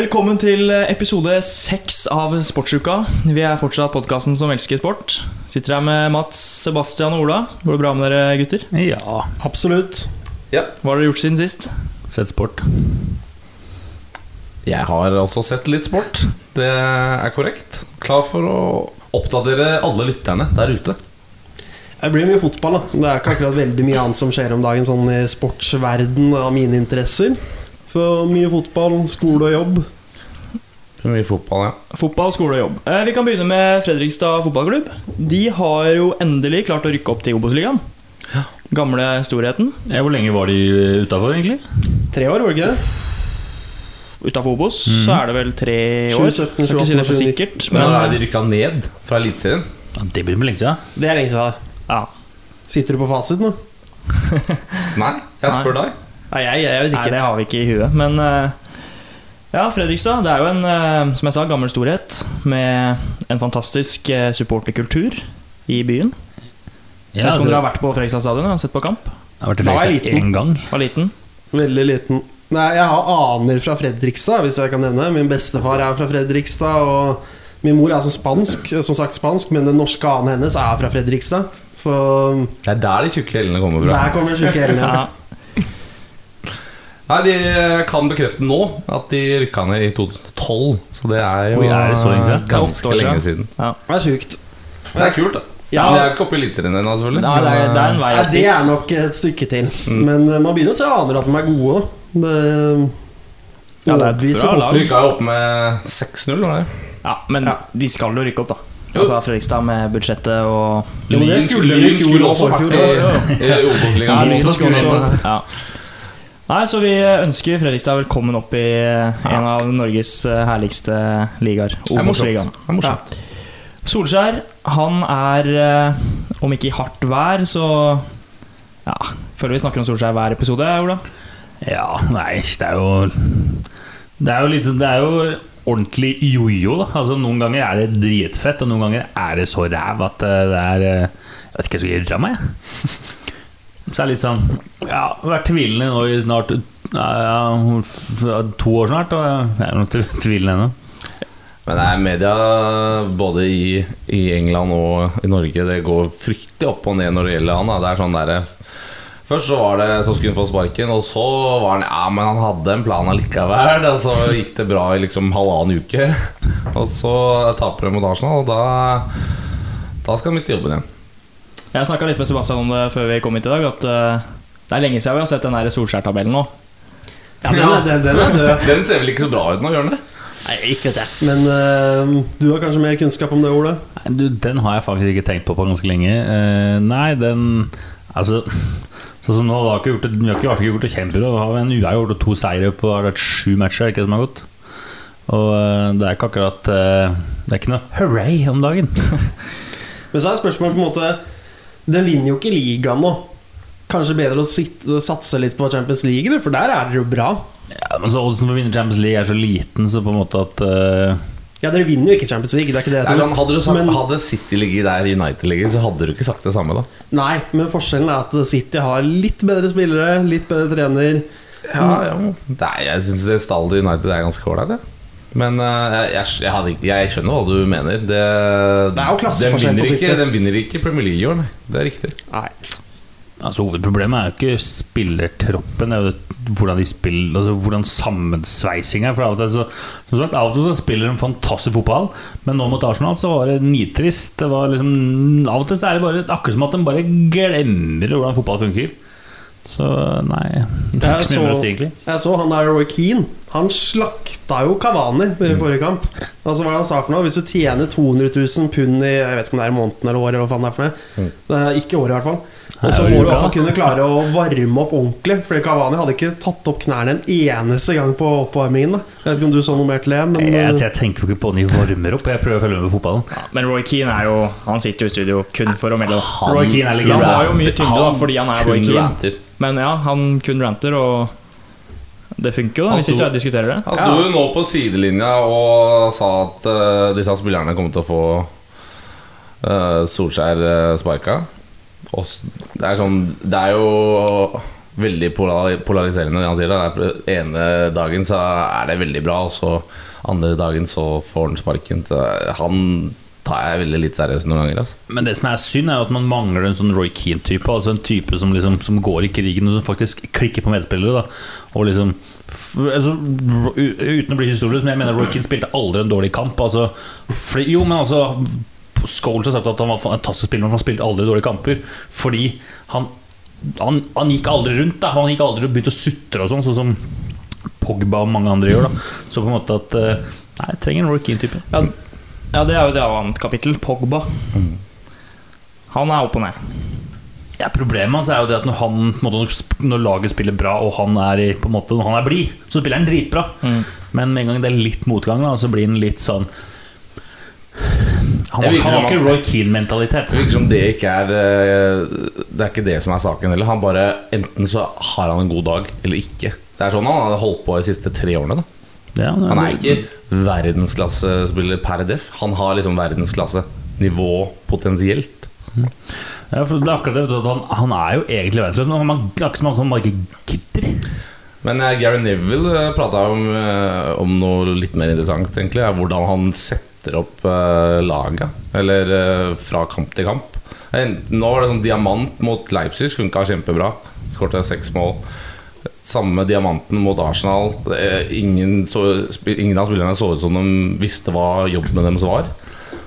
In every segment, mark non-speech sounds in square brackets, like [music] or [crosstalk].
Velkommen til episode seks av Sportsuka. Vi er fortsatt podkasten som elsker sport. Sitter her med Mats, Sebastian og Ola. Går det bra med dere, gutter? Ja, Absolutt. Hva har dere gjort siden sist? sett sport. Jeg har altså sett litt sport. Det er korrekt. Klar for å oppdatere alle lytterne der ute. Det blir mye fotball, da. Det er ikke akkurat veldig mye annet som skjer om dagen sånn i sportsverden av mine interesser. Så mye fotball, skole og jobb. Mye fotball, ja. Fotball, skole og jobb. Eh, vi kan begynne med Fredrikstad fotballklubb. De har jo endelig klart å rykke opp til Obos-ligaen. Gamle storheten Ja, hvor lenge var de utafor, egentlig? Tre år, var det ikke det? utafor Obos. Så er det vel tre år. 2017, Skal ikke si det for 2018, sikkert, Men men da er de rykka ned fra Eliteserien. Ja, det blir lenge siden. Det er lenge siden. ja. Sitter du på fasit nå? [laughs] Nei, jeg spør deg. Nei, jeg, jeg vet Nei, det har vi ikke i huet. Men eh, ja, Fredrikstad det er jo en eh, som jeg sa, gammel storhet med en fantastisk eh, supporterkultur i byen. Jeg vet Ja, ikke om altså, dere har vært på Fredrikstad stadion og sett på kamp? jeg har vært i Fredrikstad liten. én gang. Var liten. Veldig liten. Nei, jeg har aner fra Fredrikstad, hvis jeg kan nevne. Min bestefar er fra Fredrikstad, og min mor er altså spansk, som sagt spansk, men den norske anen hennes er fra Fredrikstad. Så Det er der de tjukke hellene kommer fra. der kommer de tjukke hellene. [laughs] Ja. Nei, De kan bekrefte nå at de rykka ned i 2012. Så det er jo Oi, er det så lenge siden? ganske lenge siden. Ja. Det er sjukt. Det er kult, da. Ja. Men det er ikke oppe i Eliteserien ennå, selvfølgelig. Nei, det, er, det er en vei Nei, det er nok et stykke til. Men eh, man begynner å se aner at de er gode. Det Ja, det er et bra lag. Rykka jo opp med 6-0. Ja, men Ja. de skal jo rykke opp, da. Altså Fredrikstad med budsjettet og Jo, men det Lyn skulle skulle også, vært i, i Obos-ligaen. Ja, Nei, så vi ønsker Fredrikstad velkommen opp i en av Norges eh, herligste ligaer. Det er morsomt. Det er morsomt. Solskjær, han er eh, Om ikke i hardt vær, så Ja, føler vi snakker om Solskjær hver episode, Ola. Ja, nei, det er jo Det er jo litt sånn Det er jo ordentlig jojo, da. Altså Noen ganger er det dritfett, og noen ganger er det så ræv at eh, det er eh, Jeg vet ikke hva jeg skal gjøre meg. [laughs] Så er det litt sånn Ja, vært tvilende nå i snart ja, to år snart, og jeg er nok tv- tvilende ennå. Men det er media både i, i England og i Norge Det går fryktelig opp og ned når det gjelder han. Da. Det er sånn der, Først så var det så skulle han få sparken, og så var han Ja, men han hadde en plan allikevel. Og så gikk det bra i liksom halvannen uke. Og så taper de mot Arsenal, og da, da skal han miste jobben igjen. Jeg snakka litt med Sebastian om det før vi kom hit i dag, at eh, det er lenge siden vi har sett den der Solskjær-tabellen nå. Ja, den, er, den, den er død. [laughs] Den ser vel ikke så bra ut nå, gjør den det? Nei, ikke vet jeg. Men uh, du har kanskje mer kunnskap om det, Ole? Nei, Du, den har jeg faktisk ikke tenkt på på ganske lenge. Uh, nei, den Altså Sånn som nå, da har ikke gjort det, vi har ikke, har ikke gjort det kjempebra. Vi har en uavgjort og to seire på har vært sju matcher. er Ikke det som har gått Og uh, det er ikke akkurat Det er ikke noe hooray om dagen. [laughs] Men så er spørsmålet på en måte Den vinner jo ikke ligaen nå. Kanskje bedre å sitte, satse litt på Champions League, for der er dere jo bra. Ja, men så Oddsen for å vinne Champions League er så liten, så på en måte at uh... Ja, dere vinner jo ikke Champions League. Det er ikke det jeg Det tror. sånn, hadde du sagt Men- Hadde City ligget der United ligger, så hadde du ikke sagt det samme, da. Nei, men forskjellen er at City har litt bedre spillere, litt bedre trener. Ja, ja. Nei, jeg syns stallet til United er ganske ålreit, jeg. Men eh, jeg, jeg, hadde jeg skjønner hva du mener. Det, Det er jo klasseforskjell den på vinner ikke, Den vinner ikke Premier League i år, nei. Det er riktig. Nei. Altså Hovedproblemet er jo ikke spillertroppen, det er jo hvordan de spiller Altså hvordan sammensveising er. For av og til så, sagt, av og til så spiller de fantastisk fotball, men nå mot Arsenal så var det nitrist. Det var liksom Av og til så er det bare akkurat som at de bare glemmer hvordan fotball funker. Så nei Det er ikke så mye å så, si, egentlig. jeg så han der Roy Keane. Han slakta jo Kavani i forrige kamp. Altså hva er det han sa for noe? Hvis du tjener 200 000 pund i Jeg vet ikke om det er i måneden eller året, eller hva faen det er for noe. Det er ikke året, i hvert fall. Og så må du i uka, hvert fall da. kunne klare å varme opp ordentlig. Fordi Kavani hadde ikke tatt opp knærne en eneste gang på oppvarmingen. Da. Jeg vet ikke om du så noe mer til det, men Jeg, eh, jeg tenker jo ikke på når de varmer opp. Jeg prøver å følge med på fotballen. Ja, men Roy Keane er jo Han sitter jo i studio kun for å melde det. Roy Keane er legende. Han har jo mye tyngde da, fordi han er Roy Keane. Men ja, han kun ranter, og det funker jo. da Han Vi sitter og diskuterer det. Han sto jo nå på sidelinja og sa at uh, disse spillerne kommer til å få uh, Solskjær uh, sparka. Og det er sånn Det er jo veldig polar- polariserende, det han sier. Da. Er ene dagen så er det veldig bra, og så andre dagen så får han sparken. Så han tar jeg veldig litt seriøst noen ganger. Altså. Men det som er synd, er at man mangler en sånn Roy Keane-type. Altså en type som, liksom, som går i krigen og som faktisk klikker på medspillere. Da. Og liksom altså, Uten å bli historisk, men jeg mener Roy Keane spilte aldri en dårlig kamp. Altså, fordi, jo, men altså Scholes har sagt at han var fantastisk spiller, men han spilte aldri dårlige kamper. Fordi han, han, han gikk aldri rundt. Da. Han gikk aldri og begynte å sutre og sånn, sånn som Pogba og mange andre gjør. Da. Så på en måte at eh, Nei, jeg trenger en Roy Keane-type. Ja, ja, det er jo et annet kapittel. Pogba. Han er opp og ned. Ja, Problemet hans er jo det at når, han, måte, når laget spiller bra, og han er, i- på en måte, når han er blid, så spiller han dritbra. Mm. Men med en gang det er litt motgang, da, så blir han litt sånn Han har ikke Roy Keane-mentalitet. Det virker som det ikke er eh, Det er ikke det som er saken heller. Han bare Enten så har han en god dag, eller ikke. Det er sånn han har holdt på de siste tre årene. Ja, Han er ikke verdensklassespiller per def. Han har liksom verdensklassenivå potensielt. Ja, for det er akkurat det. vet du, at Han, han er jo egentlig verdensløs, men han, det er ikke som at han gidder. Men eh, Gary Neville prata om, eh, om noe litt mer interessant, egentlig. er Hvordan han setter opp laget laga. Eller eh, fra kamp til kamp. Eh, Nå var det sånn diamant mot Leipzig, funka kjempebra. Skårte seks mål. Samme diamanten mot Arsenal. Eh, Ingen, så, ingen av spillerne så ut som de visste hva jobben deres var.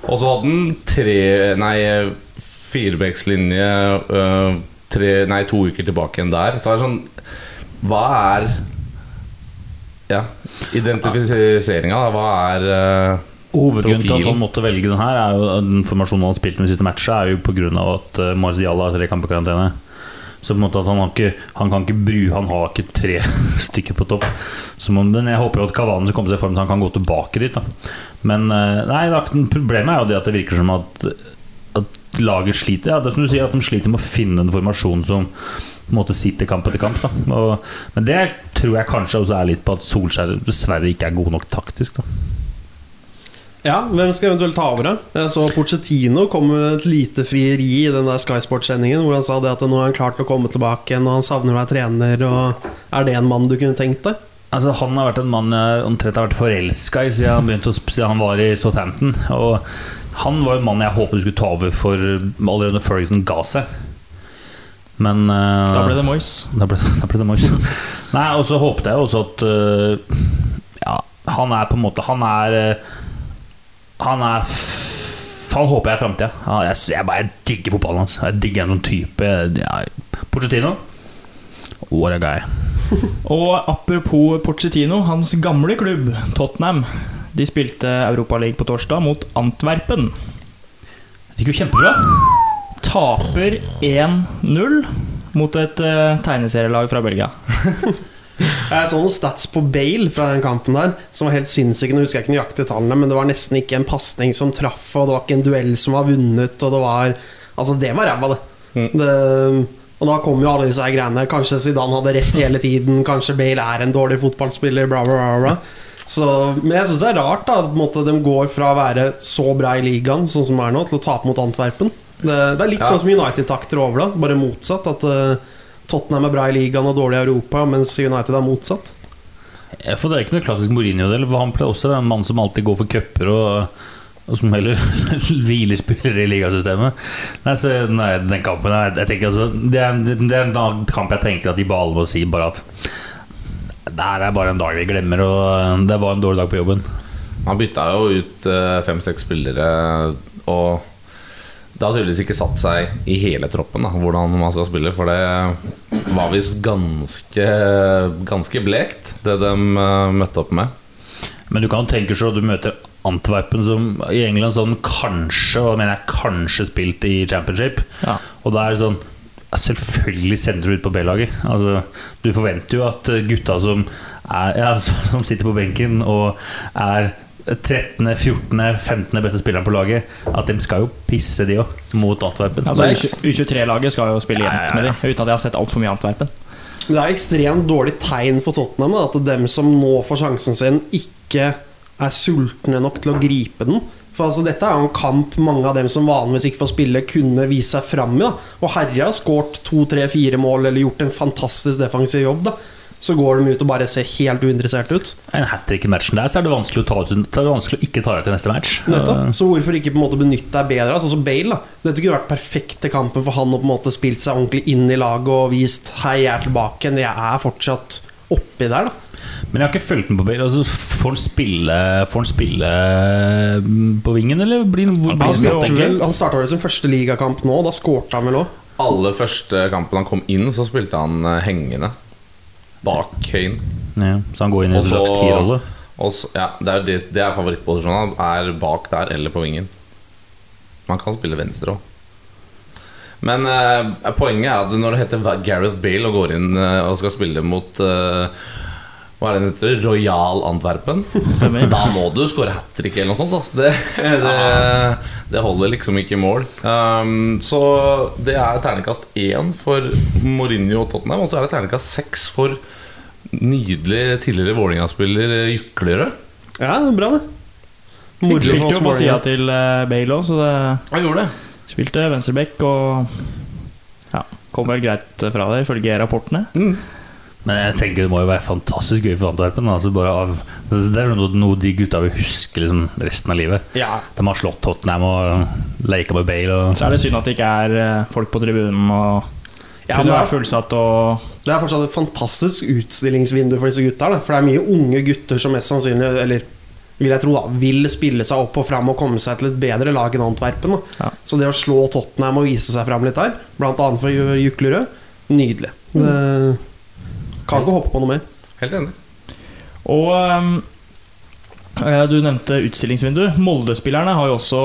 Og så hadde han tre Nei, firebekslinje uh, Nei, to uker tilbake igjen der. Så er det sånn Hva er Ja, identifiseringa, da. Hva er uh, Hovedgrunnen til at han måtte velge den her, er jo den formasjonen han har spilt med siste matchet, er jo pga. at uh, Marzial har tre kamper i karantene. Så på en måte at han, har ikke, han kan ikke bru Han har ikke tre [laughs] stykker på topp. Så men jeg håper jo at Kavanen skal komme seg i form så han kan gå tilbake dit. Da. Men nei, problemet er jo det at det virker som at laget sliter. Ja, det er som du sier, at de sliter med å finne en formasjon som på en måte sitter kamp etter kamp. Og, men det tror jeg kanskje også er litt på at Solskjær dessverre ikke er god nok taktisk. Da. Ja, hvem skal eventuelt ta over det? Jeg så Pochettino kom med et lite frieri i den der Sky Sports-sendingen hvor han sa det at nå er han klar til å komme tilbake igjen, og han savner å være trener. Og Er det en mann du kunne tenkt deg? Altså, han har vært en mann jeg omtrent har vært forelska i siden han, begynte å, siden han var i Southampton. Og han var en mann jeg håpet skulle ta over for allerede Ferguson ga seg. Men uh, Da ble det Moyes. da ble, [laughs] da ble det Moyes. Nei, og så håpet jeg også at uh, Ja, han er på en måte Han er eh, Han er Han håper jeg er framtida. Ja, jeg, jeg jeg digger fotballen hans. Jeg digger en sånn type ja, Pochettino. What a guy. [laughs] Og apropos Pochettino, hans gamle klubb, Tottenham. De spilte Europaliga på torsdag mot Antwerpen. Det gikk jo kjempebra. Taper 1-0 mot et uh, tegneserielag fra Belgia. [laughs] Jeg så noen stats på Bale fra den kampen der som var helt sinnssyke. Nå husker jeg ikke nøyaktig tallene, men det var nesten ikke en pasning som traff, og det var ikke en duell som var vunnet, og det var Altså, det var ræva, det. det. Og da kom jo alle disse greiene. Kanskje Zidane hadde rett hele tiden, kanskje Bale er en dårlig fotballspiller, bla, bla, bla. bla. Så, men jeg syns det er rart da at på en måte, de går fra å være så bra i ligaen, sånn som det er nå, til å tape mot Antwerpen. Det, det er litt Ja. sånn som United-takter over, da. Bare motsatt. At uh, Tottenham er bra i ligaen og dårlig i Europa, mens United er motsatt. Ja, for Det er ikke noe klassisk Mourinho-del. for Han pleier også være en mann som alltid går for cuper og, og som heller [laughs] hviler spillere i ligasystemet. Nei, så, nei, den kampen jeg, jeg tenker altså, det, er, det er en kamp jeg tenker at de bare må si bare at det her er bare en dag vi glemmer, og det var en dårlig dag på jobben. Han bytta jo ut eh, fem-seks spillere, og det har tydeligvis ikke satt seg i hele troppen da, hvordan man skal spille. For det var visst ganske, ganske blekt, det de eh, møtte opp med. Men du kan jo tenke selv at du møter Antwerpen, som i England sånn kanskje, og mener jeg kanskje spilt i championship. Ja. Og da er det sånn ja, Selvfølgelig sender du ut på B-laget. Altså, du forventer jo at gutta som, er, ja, [laughs] som sitter på benken og er 13., 14., 15. beste spilleren på laget, at de skal jo pisse, de òg, mot Antwerpen. Altså, U23-laget skal jo spille Ja, jevnt ja, med dem, uten at jeg har sett altfor mye Antwerpen. Det er ekstremt dårlig tegn for Tottenham at dem som nå får sjansen sin, ikke er sultne nok til å gripe den. For altså, dette er jo en kamp mange av dem som vanligvis ikke får spille, kunne vise seg fram i. da Og Herre har skåret to, tre, fire mål eller gjort en fantastisk defensiv jobb. da Så går de ut og bare ser helt uinteressert ut. En hat trick i matchen der, så er det vanskelig å, ta ut, så er vanskelig å ikke ta ut til neste match. Nettopp. Så hvorfor ikke på en måte benytte deg bedre? Altså, så Bale da Dette kunne vært perfekte kampen for han å på en måte spilt seg ordentlig inn i laget og vist 'hei, jeg er tilbake', jeg er fortsatt oppi der, da. Men jeg har ikke fulgt med på Bale. Altså, får han spille Får han spille mm, på vingen, eller blir Han blir Han, spilte vel, han starta vel sin første ligakamp nå, da skårte han vel òg. Alle første kampen han kom inn, så spilte han eh, hengende. Bak Kane. Ja, så han går inn i en slags tierrolle. Og så, ja, det er, det, det er favorittposisjonen. Han er bak der eller på vingen. Man kan spille venstre òg. Men uh, poenget er at når det heter Gareth Bale og går inn uh, og skal spille mot uh, Hva er det den heter? Royal Antwerpen. [laughs] Da må du skåre hat trick eller noe sånt. Altså. Det, det, det holder liksom ikke i mål. Um, så det er terningkast én for Mourinho og Tottenham, og så er det terningkast seks for nydelig tidligere Vålerenga-spiller Juklerød. Ja, bra, det. Moro å si oss til Bale òg, så det Han gjorde det. Spilte venstreback og ja, kom vel greit fra det, ifølge rapportene. Men jeg tenker det må jo være fantastisk gøy for Antwerpen. Altså bare av, det er noe, de gutta vil huske liksom resten av livet. Ja, De har slått Tottenham og leka med Bale. Og, Så er det synd at det ikke er eh, folk på tribunen og Ja, kunne vært fullsatt og Det er fortsatt et fantastisk utstillingsvindu for disse gutta. Da. For det er mye unge gutter som mest sannsynlig Eller vil jeg tro da vil spille seg opp og fram og komme seg til et bedre lag enn Antwerpen. Da. Ja. Så det å slå Tottenham og vise seg fram litt der, annet for Juklerød, nydelig. Det kan ikke hoppe på noe mer. Helt enig. Og eh, du nevnte utstillingsvindu. Molde-spillerne har jo også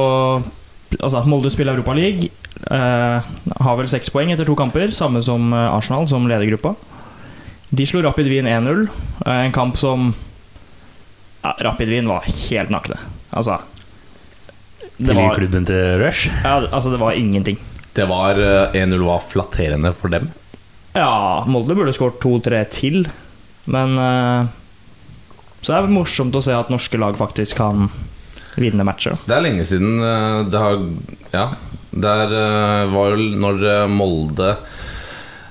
Altså Molde spiller Europa League. Uh, har vel seks poeng etter to kamper, samme som eh, Arsenal, som ledergruppa. De slo Rapid Wien 1-0. eh, en kamp som ja, Rapid Wien var helt nakne. Altså det til var, klubben til Rush. ja, altså, det var ingenting. Det var eh, 1-0 var flatterende for dem. Ja, Molde burde skåret to-tre til, men eh, Så det er morsomt å se at norske lag faktisk kan vinne matcher. Det er lenge siden eh, det har Ja. Der eh, var jo når eh, Molde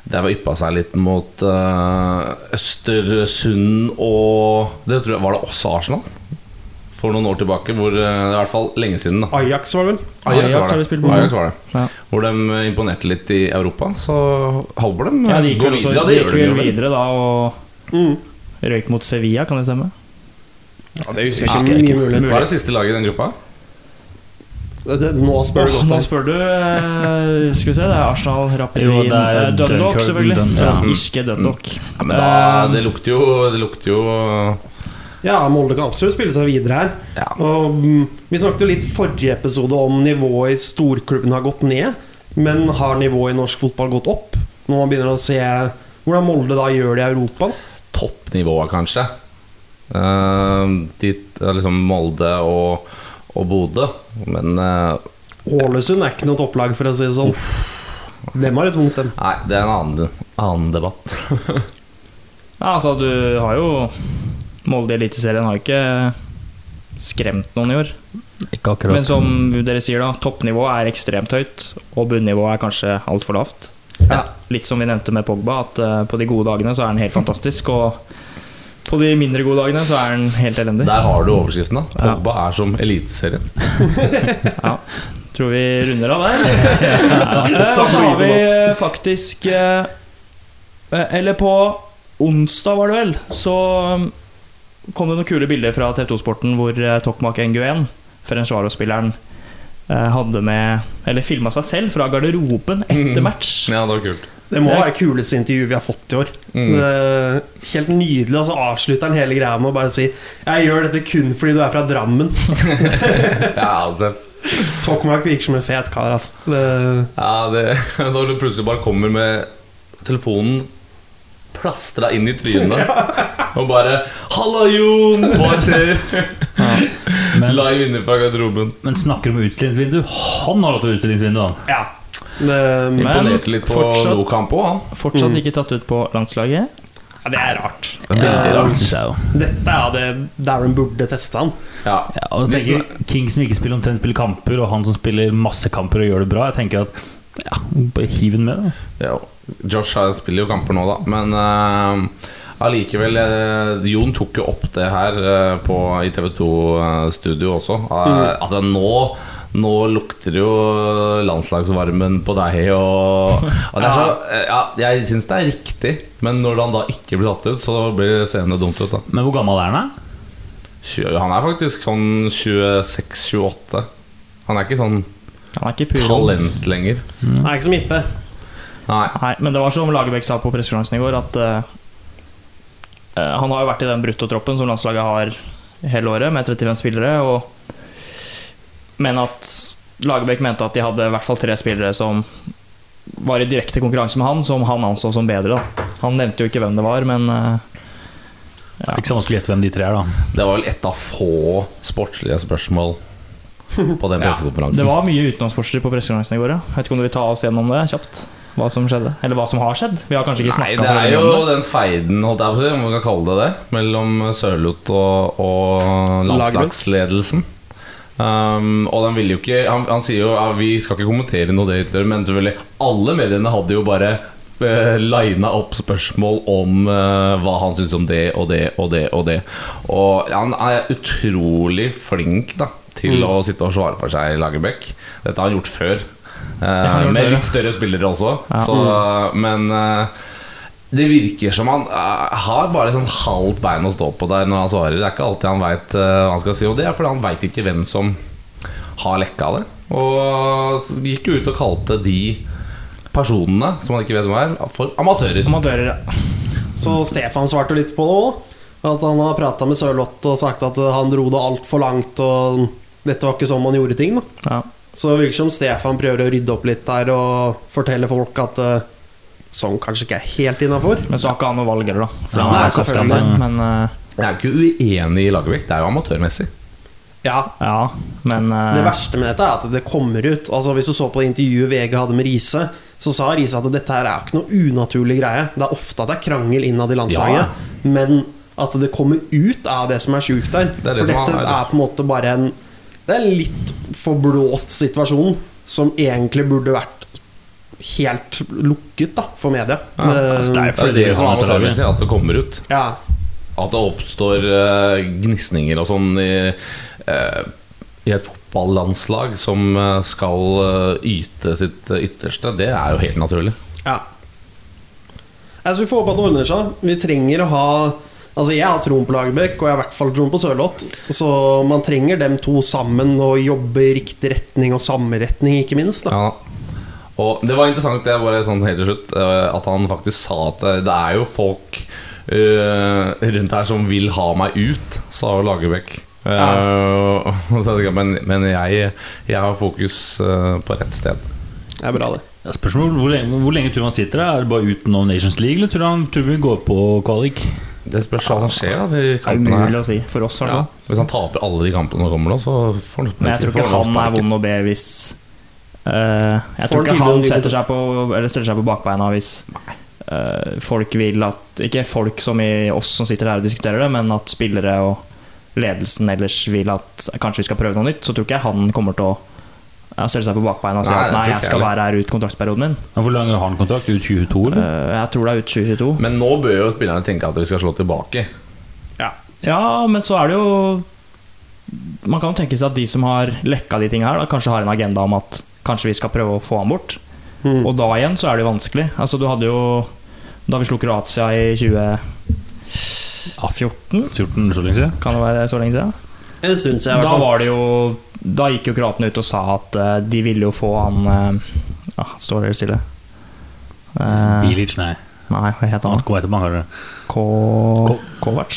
Det var yppa seg litt mot uh, Østersund og Det tror jeg Var det også Arsenal? For noen år tilbake. Hvor, eh, det er i hvert fall lenge siden. da Ajax var det vel? Ajax var har det. vi spilt på. Ajax var det. Ja. Hvor de eh, imponerte litt i Europa. Så holder de Ja, de gikk vel også- videre. De gikk de videre da og Mm. røyk mot Sevilla, kan det stemme? Ja, det husker jeg ikke. Mye mulig. Hva er det siste laget i den gruppa? Det- Nå spør du godt. nå spør du eh, Skal vi se, det er Arsenal, er eh, Dundalk, selvfølgelig. Dun- Ja, ja. irske Dundalk. Ja, men da, Eh, det lukter jo Det lukter jo Ja, Molde kan absolutt spille seg videre her. Ja. Og mm, Vi snakket jo litt forrige episode om nivået i storklubben har gått ned. Men har nivået i norsk fotball gått opp? Når man begynner å se hvordan Molde da gjør det i Europa. toppnivået, kanskje. Uh, dit liksom Molde og, og Bodø. Men eh, Ålesund er ikke noe topplag, for å si det sånn. Dem har det tungt, dem. nei, det er en annen, annen debatt. [laughs] Ja, altså, du har jo Molde i Eliteserien har jo ikke skremt noen i år. Ikke akkurat. Men som dere sier, da, toppnivået er ekstremt høyt, og bunnivået er kanskje altfor lavt. Ja. Litt som vi nevnte med Pogba, at eh, på de gode dagene så er han helt [laughs] fantastisk, og på de mindre gode dagene så er han helt elendig. Der har du overskriften. da Pogba er som Eliteserien. [laughs] Ja, tror vi runder av der. [laughs] ja. Og så har vi faktisk eh, eh, Eller på onsdag, var det vel, så um, kom det noen kule bilder fra TV 2-sporten hvor eh, Tokmak Nguyen, Ferencvaro-spilleren, hadde med Eller filma seg selv fra garderoben etter match. Ja, det var kult. Det må Det være det kuleste intervjuet vi har fått i år. Mm. Det helt nydelig. Og så avslutter han hele greia med å bare si Jeg gjør dette kun fordi du er fra Drammen. [laughs] Ja, altså Tokmak virker som en fet kar, ass. Det, Ja, det, [laughs] Når du plutselig bare kommer med telefonen plastra inn i trynet [laughs] og bare 'Halla, Jon! Hva skjer?' Men, Live inne fra garderoben. men snakker om utstillingsvindu. Han har hatt utstillingsvindu, han. ja. Det, Men Imponerte litt på fortsatt- òg, han. Fortsatt Mm. ikke tatt ut på landslaget. ja, det er rart. Veldig rart. Dette er det Darren burde teste han. Ja. Ja, og tenker King som ikke spiller omtrent spiller kamper, og han som spiller masse kamper og gjør det bra. Jeg tenker at ja, bare hiv den med. Da. Ja, Josh spiller jo kamper nå, da. Men eh, allikevel eh, Jon tok jo opp det her eh, på, i TV2-studio også. eh, At nå nå lukter det jo landslagsvarmen på deg, og, og det er så, eh, ja, Jeg syns det er riktig, men når han da ikke blir tatt ut, så blir scenene dumt ut. da Men hvor gammel er han? da? Han er faktisk sånn 26-28. Han er ikke sånn Han er ikke talent lenger. Han er ikke som Ippe. Nei. Nei, men det var som Lagerbäck sa på pressekonferansen i går, at eh, han har jo vært i den bruttotroppen som landslaget har hele året, med 35 spillere, og men at Lagerbäck mente at de hadde i hvert fall tre spillere som var i direkte konkurranse med han, som han anså som bedre. Da. Han nevnte jo ikke hvem det var, men ja. Det er Ikke så vanskelig å gjette hvem de tre er, da. Det var vel et av få sportslige spørsmål på den [laughs] pressekonferansen det var mye utenomsportslig på pressekonferansen i går. Ja. Vet ikke om du vil ta oss gjennom det kjapt? Hva som skjedde? Eller hva som har skjedd? Vi har kanskje ikke snakka det så er mye jo om det. den feiden, holdt jeg på å si, om man kan kalle det det, mellom Sørloth og, og landslagsledelsen. Um, og den vil jo ikke Han, han sier jo ja, vi skal ikke kommentere noe det Hitler, men selvfølgelig alle mediene hadde jo bare uh, lina opp spørsmål om uh, hva han syntes om det og det og det og det. Og han er utrolig flink da til å sitte og svare for seg, Lagerbäck. Dette har han gjort før. Gjort med litt større spillere også. Ja. Så, men eh, det virker som han uh, har bare sånn halvt bein å stå på der når han svarer. Det er ikke alltid han veit hva han skal si, og det er fordi han veit ikke hvem som har lekka det. Og gikk jo ut og kalte de personene som han ikke vet hvem er, for amatører. Amatører, ja. Så Stefan svarte litt på det òg. At han har prata med Sørloth og sagt at han dro det altfor langt, og dette var ikke sånn man gjorde ting. Da. ja. Så det virker som Stefan prøver å rydde opp litt der og fortelle folk at eh, sånn kanskje ikke er helt innafor. Men så har ikke han noe valg heller, da. For Ja, han er kaptein, selvfølgelig. men uh, Jeg er ikke uenig i Lagerbäck, det er jo amatørmessig. Ja, Ja, men uh, Det verste med dette er at det kommer ut. Altså Hvis du så på det intervjuet VG hadde med Riise, så sa Riise at dette her er ikke noe unaturlig greie. Det er ofte at det er krangel innad i landslaget, men at det kommer ut av det som er sjukt der. Det er det For dette er- er på en måte bare en Det er en litt forblåst situasjon som egentlig burde vært helt lukket da for media. Ja, altså, det er Det er det som er amatørmessig, at det kommer ut. ja. At det oppstår uh, gnisninger og sånn i, uh, i et fotballandslag som eh, skal uh, yte sitt eh, ytterste, det er jo helt naturlig. Ja. Altså, vi får håpe at det ordner seg. Vi trenger å ha Altså, jeg har troen på Lagerbäck, og jeg har i hvert fall troen på Sørloth. Så man trenger dem to sammen og jobbe i riktig retning, og samme retning, ikke minst. Da. Ja. Og det var interessant det var sånn helt til slutt eh, at han faktisk sa at det, det er jo folk uh, rundt her som vil ha meg ut, sa jo Lagerbäck. Eh, [laughs] så men men jeg, jeg har fokus eh, på rett sted. Det er bra, det. Ja, spørsmål hvor lenge, hvor lenge tror du han sitter der? Er det bare utenom Nations League, eller tror du han tror vi går på kvalik? Det spørs hva som skjer da de det er kampene her. umulig å si. For oss, Ja. Hvis han taper alle de kampene som kommer nå, så får han Men jeg tror ikke han er vond å be hvis eh, Jeg Får tror ikke han setter seg på Eller stiller seg på bakbeina hvis eh, folk vil at Ikke folk som i oss som sitter her og diskuterer det, men at spillere og ledelsen ellers vil at kanskje vi skal prøve noe nytt, så tror ikke jeg han kommer til å ja, stille seg på bakbeina og si Nei, at nei, jeg skal være her ut kontraktsperioden min. Men Hvor lang har han kontrakt? Ut 2022, eller? Eh, jeg tror det er ut 2022. Men nå bør jo spillerne tenke at vi skal slå tilbake. Ja, men så er det jo Man kan jo tenke seg at de som har lekka de tingene her, da, kanskje har en agenda om at kanskje vi skal prøve å få han bort. Mm. Og da igjen så er det jo vanskelig. Altså Du hadde jo Da vi slo Kroatia i 2014, 14 så lenge siden? kan det være så lenge siden? Jeg synes jeg. Da var det jo Da gikk jo kroatene ut og sa at uh, de ville jo få han uh, ah, Står helt stille? Uh, Bilic, nei. nei, hva heter Han Kovac?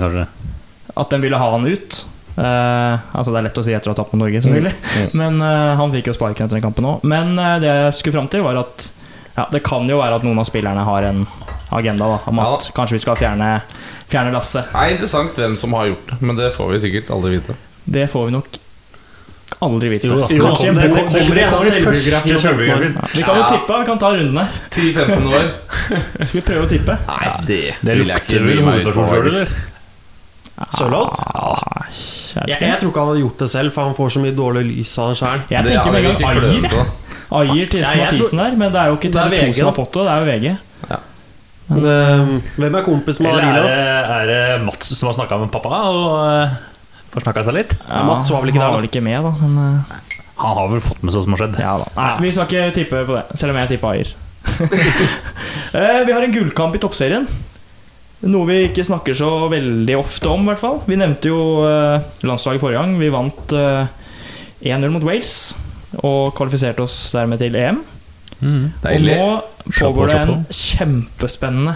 Kanskje. At de ville ha han ut. Eh, altså Det er lett å si etter å ha tapt mot Norge, selvfølgelig. Mm. Men uh, han fikk jo sparken etter den kampen òg. Men uh, det jeg skulle fram til, var at ja, det kan jo være at noen av spillerne har en agenda da, om Ja at kanskje vi skal fjerne, fjerne Lasse. Det er interessant hvem som har gjort det, men det får vi sikkert aldri vite. Det får vi nok aldri vite. Jo jo, Kanskje det kommer- det kommer i første selvbiografien. Vi kan jo tippe, vi kan ta rundene. 10-15 år? [laughs] Skal vi prøve å tippe? Nei, det, Det vil jeg lukter ikke vel bry meg ut på, hovedperson sjøl, faktisk. eller? Sørloth? Ah, Jeg, Jeg, jeg tror ikke han hadde gjort det selv, for han får så mye dårlig lys av det sjøl. jeg tenker er med en gang da. Ayer til Ja, Mathisen der, men det er jo ikke er TV2 som har fått det, det er jo VG. Hvem er kompis med Eller er Arilas? det, er det Mats som har snakka med pappa og uh, får snakka seg litt? Ja, Mats var vel ikke der, var vel ikke med, da. Men, uh... Han har vel fått med seg hva som har skjedd. ja, da. Nei, vi skal ikke tippe på det, selv om jeg tipper Ayer. uh, [laughs] vi har en gullkamp i toppserien. Noe vi ikke snakker så veldig ofte om, i hvert fall. Vi nevnte jo eh, landslaget forrige gang. Vi vant eh, 1-0 mot Wales og kvalifiserte oss dermed til EM. Mm. Og nå pågår det en kjempespennende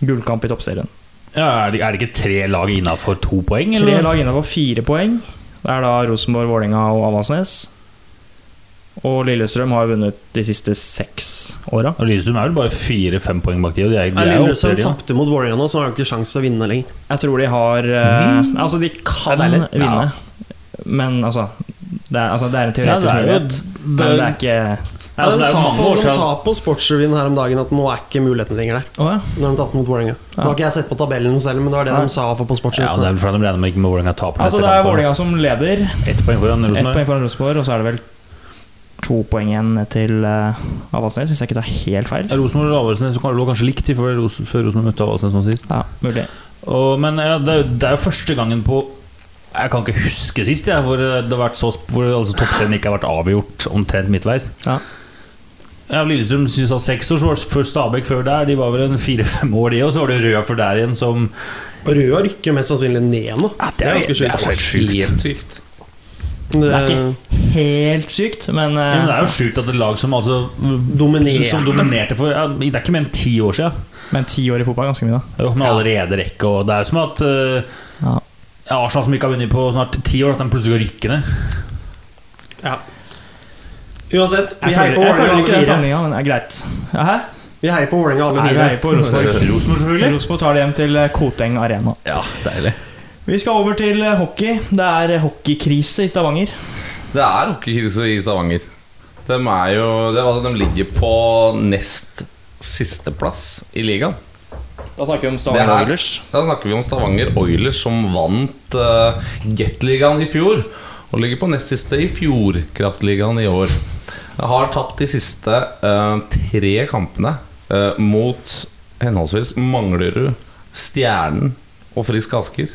gullkamp i toppserien. Ja, er, det, er det ikke tre lag innafor to poeng? Tre Eller? lag innafor fire poeng. Det er da Rosenborg, Vålerenga og Avaldsnes. Og Lillestrøm har vunnet de siste seks åra. Lillestrøm er vel bare fire-fem poeng bak de, og de er, de er Lillestrøm tapte mot Vålerenga nå, så har de ikke sjanse til å vinne lenger. Jeg tror de har eh, Altså, de kan vinne, men altså det er, altså det er en teoretisk det er mulighet, men det er ikke Ja, altså, de, det er sa mange på, de sa på Sportsrevyen her om dagen at nå er ikke muligheten lenger der. Oh, ja. Når de tapte mot Vålerenga. Nå har ikke jeg sett på tabellen selv, men det var det Nei. de sa for på Ja, det er fordi de regner med ikke med Vålerenga taper Altså, det er Vålerenga som leder. Ett poeng foran Ett Rosenborg. poeng foran Rosenborg, og så er det vel to poeng igjen til uh, Avaldsnes, hvis jeg ikke tar helt feil. Rosenborg og Avaldsnes lå kanskje likt før Ros- Rosenborg møtte Avaldsnes nå sist. Ja, mulig. Og, men ja, det, er, jo- det er jo første gangen på Jeg kan ikke huske sist jeg, hvor, det har vært så, hvor altså, toppserien ikke har vært avgjort omtrent midtveis. Ja. Ja, Lillestrøm synes jeg seks år, så var det før Stabæk før der. De var vel en fire-fem år, de. Og så var det Røa før der igjen, som Røa rykker mest sannsynlig ned nå. Ja, Det er ganske det er helt sjukt. Sykt. Det er ikke helt sykt, men, Ja, det er uh, jo sjukt at et lag som altså Dominerte. Som dominerte for ja, Det er ikke mer enn ti år siden. men ti år i fotball er ganske mye, da. Jo, men allerede rekke og Det er jo som at uh, Ja. Arsenal som ikke har vunnet på snart ti år, at de plutselig går rykke ned. Ja. Uansett, vi heier på Vålerenga alle den fire. men det er greit. Hæ? Vi heier på Vålerenga alle fire. Rosenborg, selvfølgelig. Rosenborg tar det hjem til eh, Koteng Arena. Ja, deilig. Vi skal over til eh, hockey. Det er eh, hockeykrise i Stavanger. Det er hockeykrise i Stavanger. De, er jo, det, de ligger på nest sisteplass i ligaen. Da snakker vi om Stavanger her, Oilers. Da snakker vi om Stavanger Oilers, som vant uh, Gateligaen i fjor. Og ligger på nest siste i Fjordkraftligaen i år. Jeg har tapt de siste uh, tre kampene uh, mot henholdsvis Manglerud, Stjernen og Frisk Asker.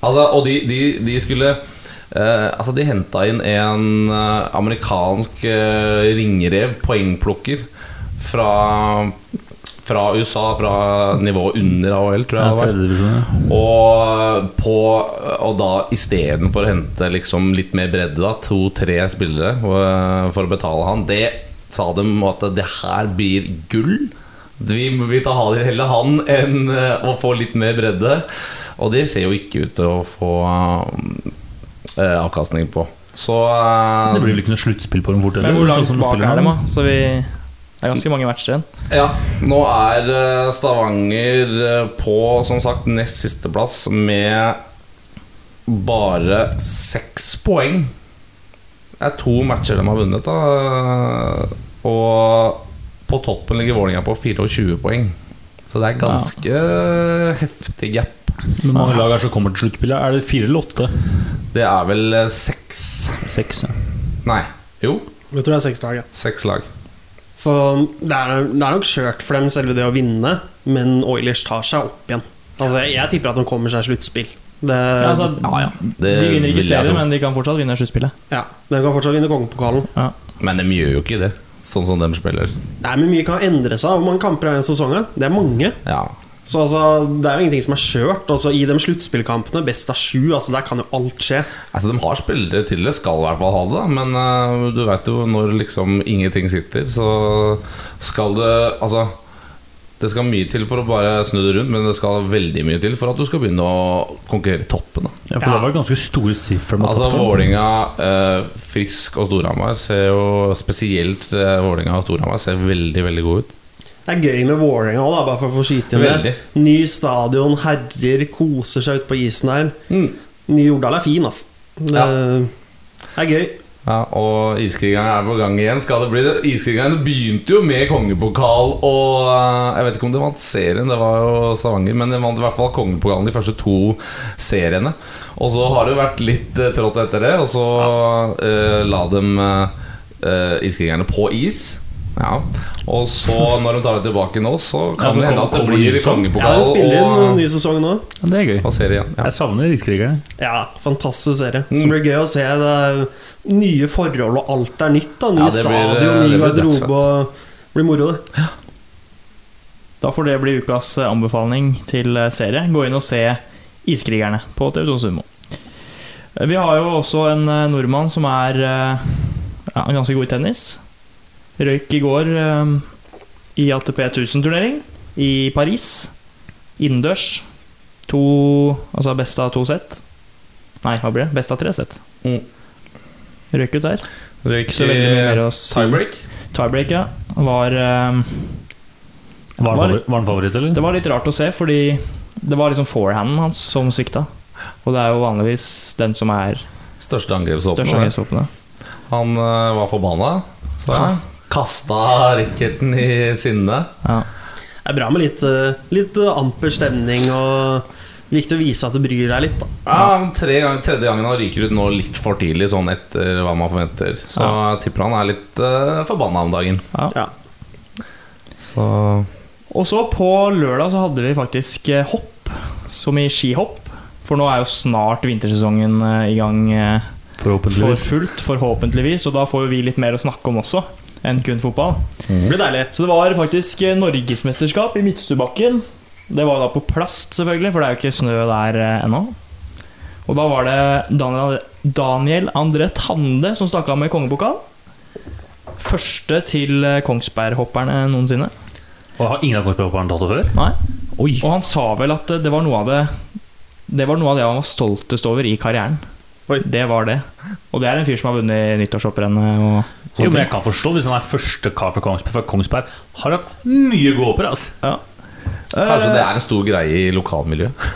Altså, og de, de, de skulle eh, Altså, de henta inn en eh, amerikansk eh, ringrev, poengplukker, fra, fra USA, fra nivået under AHL, tror jeg det var. Og, på, og da istedenfor å hente liksom litt mer bredde, to-tre spillere for å betale han, det sa de at det her blir gull. Vi vil heller han enn eh, å få litt mer bredde. Og det ser jo ikke ut til å få eh, avkastning på. Så eh, Det blir vel ikke noe sluttspill på dem fort heller? hvor sånn langt som bak er dem, de, da? Så vi Det er ganske mange matcher igjen. Ja, nå er eh, Stavanger eh, på som sagt nest siste plass med bare seks poeng. Det er to matcher de har vunnet, da. Og på toppen ligger Vålerenga på 24 poeng. Så det er ganske heftig gap. Hvor mange lag er det som kommer til sluttspillet? Er det fire eller åtte? Det er vel eh, seks Seks, ja. Nei, jo, Jeg tror det er seks lag, ja. seks lag. Så det er, det er nok skjørt for dem selve det å vinne, men Oilers tar seg opp igjen. Altså, jeg tipper at de kommer seg sluttspill. Det, Ja, altså, Ja, ja. Det de vinner ikke serien, men de kan fortsatt vinne sluttspillet. ja, de kan fortsatt vinne kongepokalen. Ja. Men de gjør jo ikke det, sånn som de spiller. Nei, men mye kan endre seg. Hvor mange kamper er det i en sesong? Det er mange. Ja, Så altså, Det er jo ingenting som er skjørt. Altså, I de sluttspillkampene, best av sju, altså, der kan jo alt skje. Altså De har spillere til det, skal i hvert fall ha det. Men uh, du vet jo når liksom ingenting sitter, så skal det Altså Det skal mye til for å bare snu det rundt, men det skal veldig mye til for at du skal begynne å konkurrere i toppen. da ja for det var ganske store sifre. mot Altså toppen. Vålinga, eh, Frisk og Storhamar ser jo Spesielt eh, Vålinga og Storhamar ser veldig, veldig gode ut. Det er gøy med Vålerenga òg, bare for å få skyte inn det. Veldig. Ny stadion, herrer koser seg ute på isen her. Mm. Ny Jordal er fin, altså. Det, Ja. Er gøy. Ja, og Iskrigerne er på gang igjen. Skal det bli det? Iskrigerne begynte jo med kongepokal og eh, Jeg vet ikke om de vant serien, det var jo Stavanger, men de vant i hvert fall kongepokalen de første to seriene. Og så har det jo vært litt eh, trått etter det, og så eh, la dem uh, Iskrigerne på is. Ja, Og så, når de tar det tilbake nå, så kan Ja, det hende at det blir. Ja, kongepokal De spiller inn en og, ny sesong nå. Ja, det er gøy. og serie. Ja. Jeg savner Rikskrigerne. Ja, fantastisk serie. Mm. Så blir det gøy å se det nye forhold, og alt er nytt. da Ny Ja, det blir- stadion, det ny garderobe. Det blir moro, det. Da får det bli ukas eh, anbefaling til eh, serie. Gå inn og se Iskrigerne på TV2 Sumo. Eh, Vi har jo også en eh, nordmann som er eh, ja, ganske god i tennis. Røyk i går um, i ATP 1000-turnering i Paris. Innendørs. To Altså best av to sett. Nei, hva blir det? Best av tre sett. Mm. Røyk ut der. Røyk si. tiebreak. Tiebreak, ja. Var um, Var Var- var han favoritt, eller? Det var litt rart å se, fordi det var liksom forehanden hans som svikta. Og det er jo vanligvis den som er Største størst angrepsvåpen. angrepsvåpenet. Han uh, var forbanna. Så Ja. Kasta racketen i sinne. Ja. Det er bra med litt, eh, litt eh, amper stemning og viktig å vise at det bryr deg litt. da Ja, tre gang, Tredje gangen han ryker ut nå litt for tidlig, sånn etter hva man forventer. Så jeg tipper han er litt uh, forbanna om dagen. Ja. Så Og så på lørdag så hadde vi faktisk eh, hopp, som i skihopp. For nå er jo snart vintersesongen eh, i gang Forhåpentligvis. for fullt, forhåpentligvis. Og da får vi litt mer å snakke om også, enn kun fotball. Det ble deilig. Så det var faktisk eh, norgesmesterskap i Midtstubakken. Det var da på plast, selvfølgelig, for det er jo ikke snø der eh, ennå. Og da var det Daniel, Daniel André Tande som stakk av med kongepokal. Første til Kongsberghopperne Kongsberg-hopperne noensinne. Og har ingen av Kongsberghopperne tatt det før? Nei. Oi! Og han sa vel at eh, det var noe av det Det var noe av det han var stoltest over i karrieren. Oi. Det var det. Og det er en fyr som har vunnet nyttårshopprennet og Jo, men jeg kan forstå hvis han er første kar fra Kongsberg. For Kongsberg har hatt mye gode hopper. Altså. kanskje det er en stor greie i lokalmiljøet.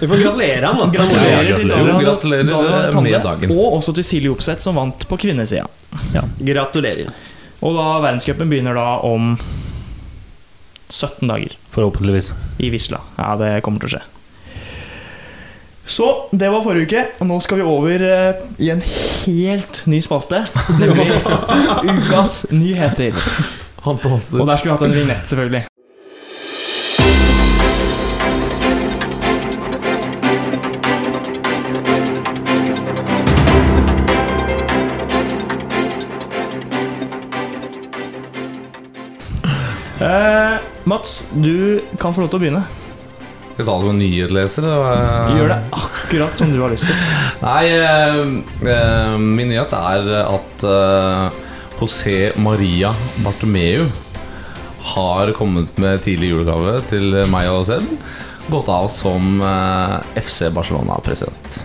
Vi får gratulere ham, da. Gratulerer til gratulerer. Gratulerer Daniel med dagen. Og også til Silje Opseth, som vant på kvinnesida. Gratulerer. Og da verdenscupen begynner da om 17 dager Forhåpentligvis. i Visla. Ja, det kommer til å skje. Så det var forrige uke, og nå skal vi over eh, i en helt ny spalte. [laughs] Nemlig Ukas nyheter. Fantastisk. Og der skulle vi hatt en vignett, selvfølgelig. Eh, Mats, du kan få lov til å begynne. Nyhetsleser? eller? Du gjør det akkurat som du har lyst til. [laughs] Nei, eh, eh, min nyhet er at eh, José Maria Bartomeu har kommet med tidlig julegave til meg og Sed. Gått av som FC Barcelona-president.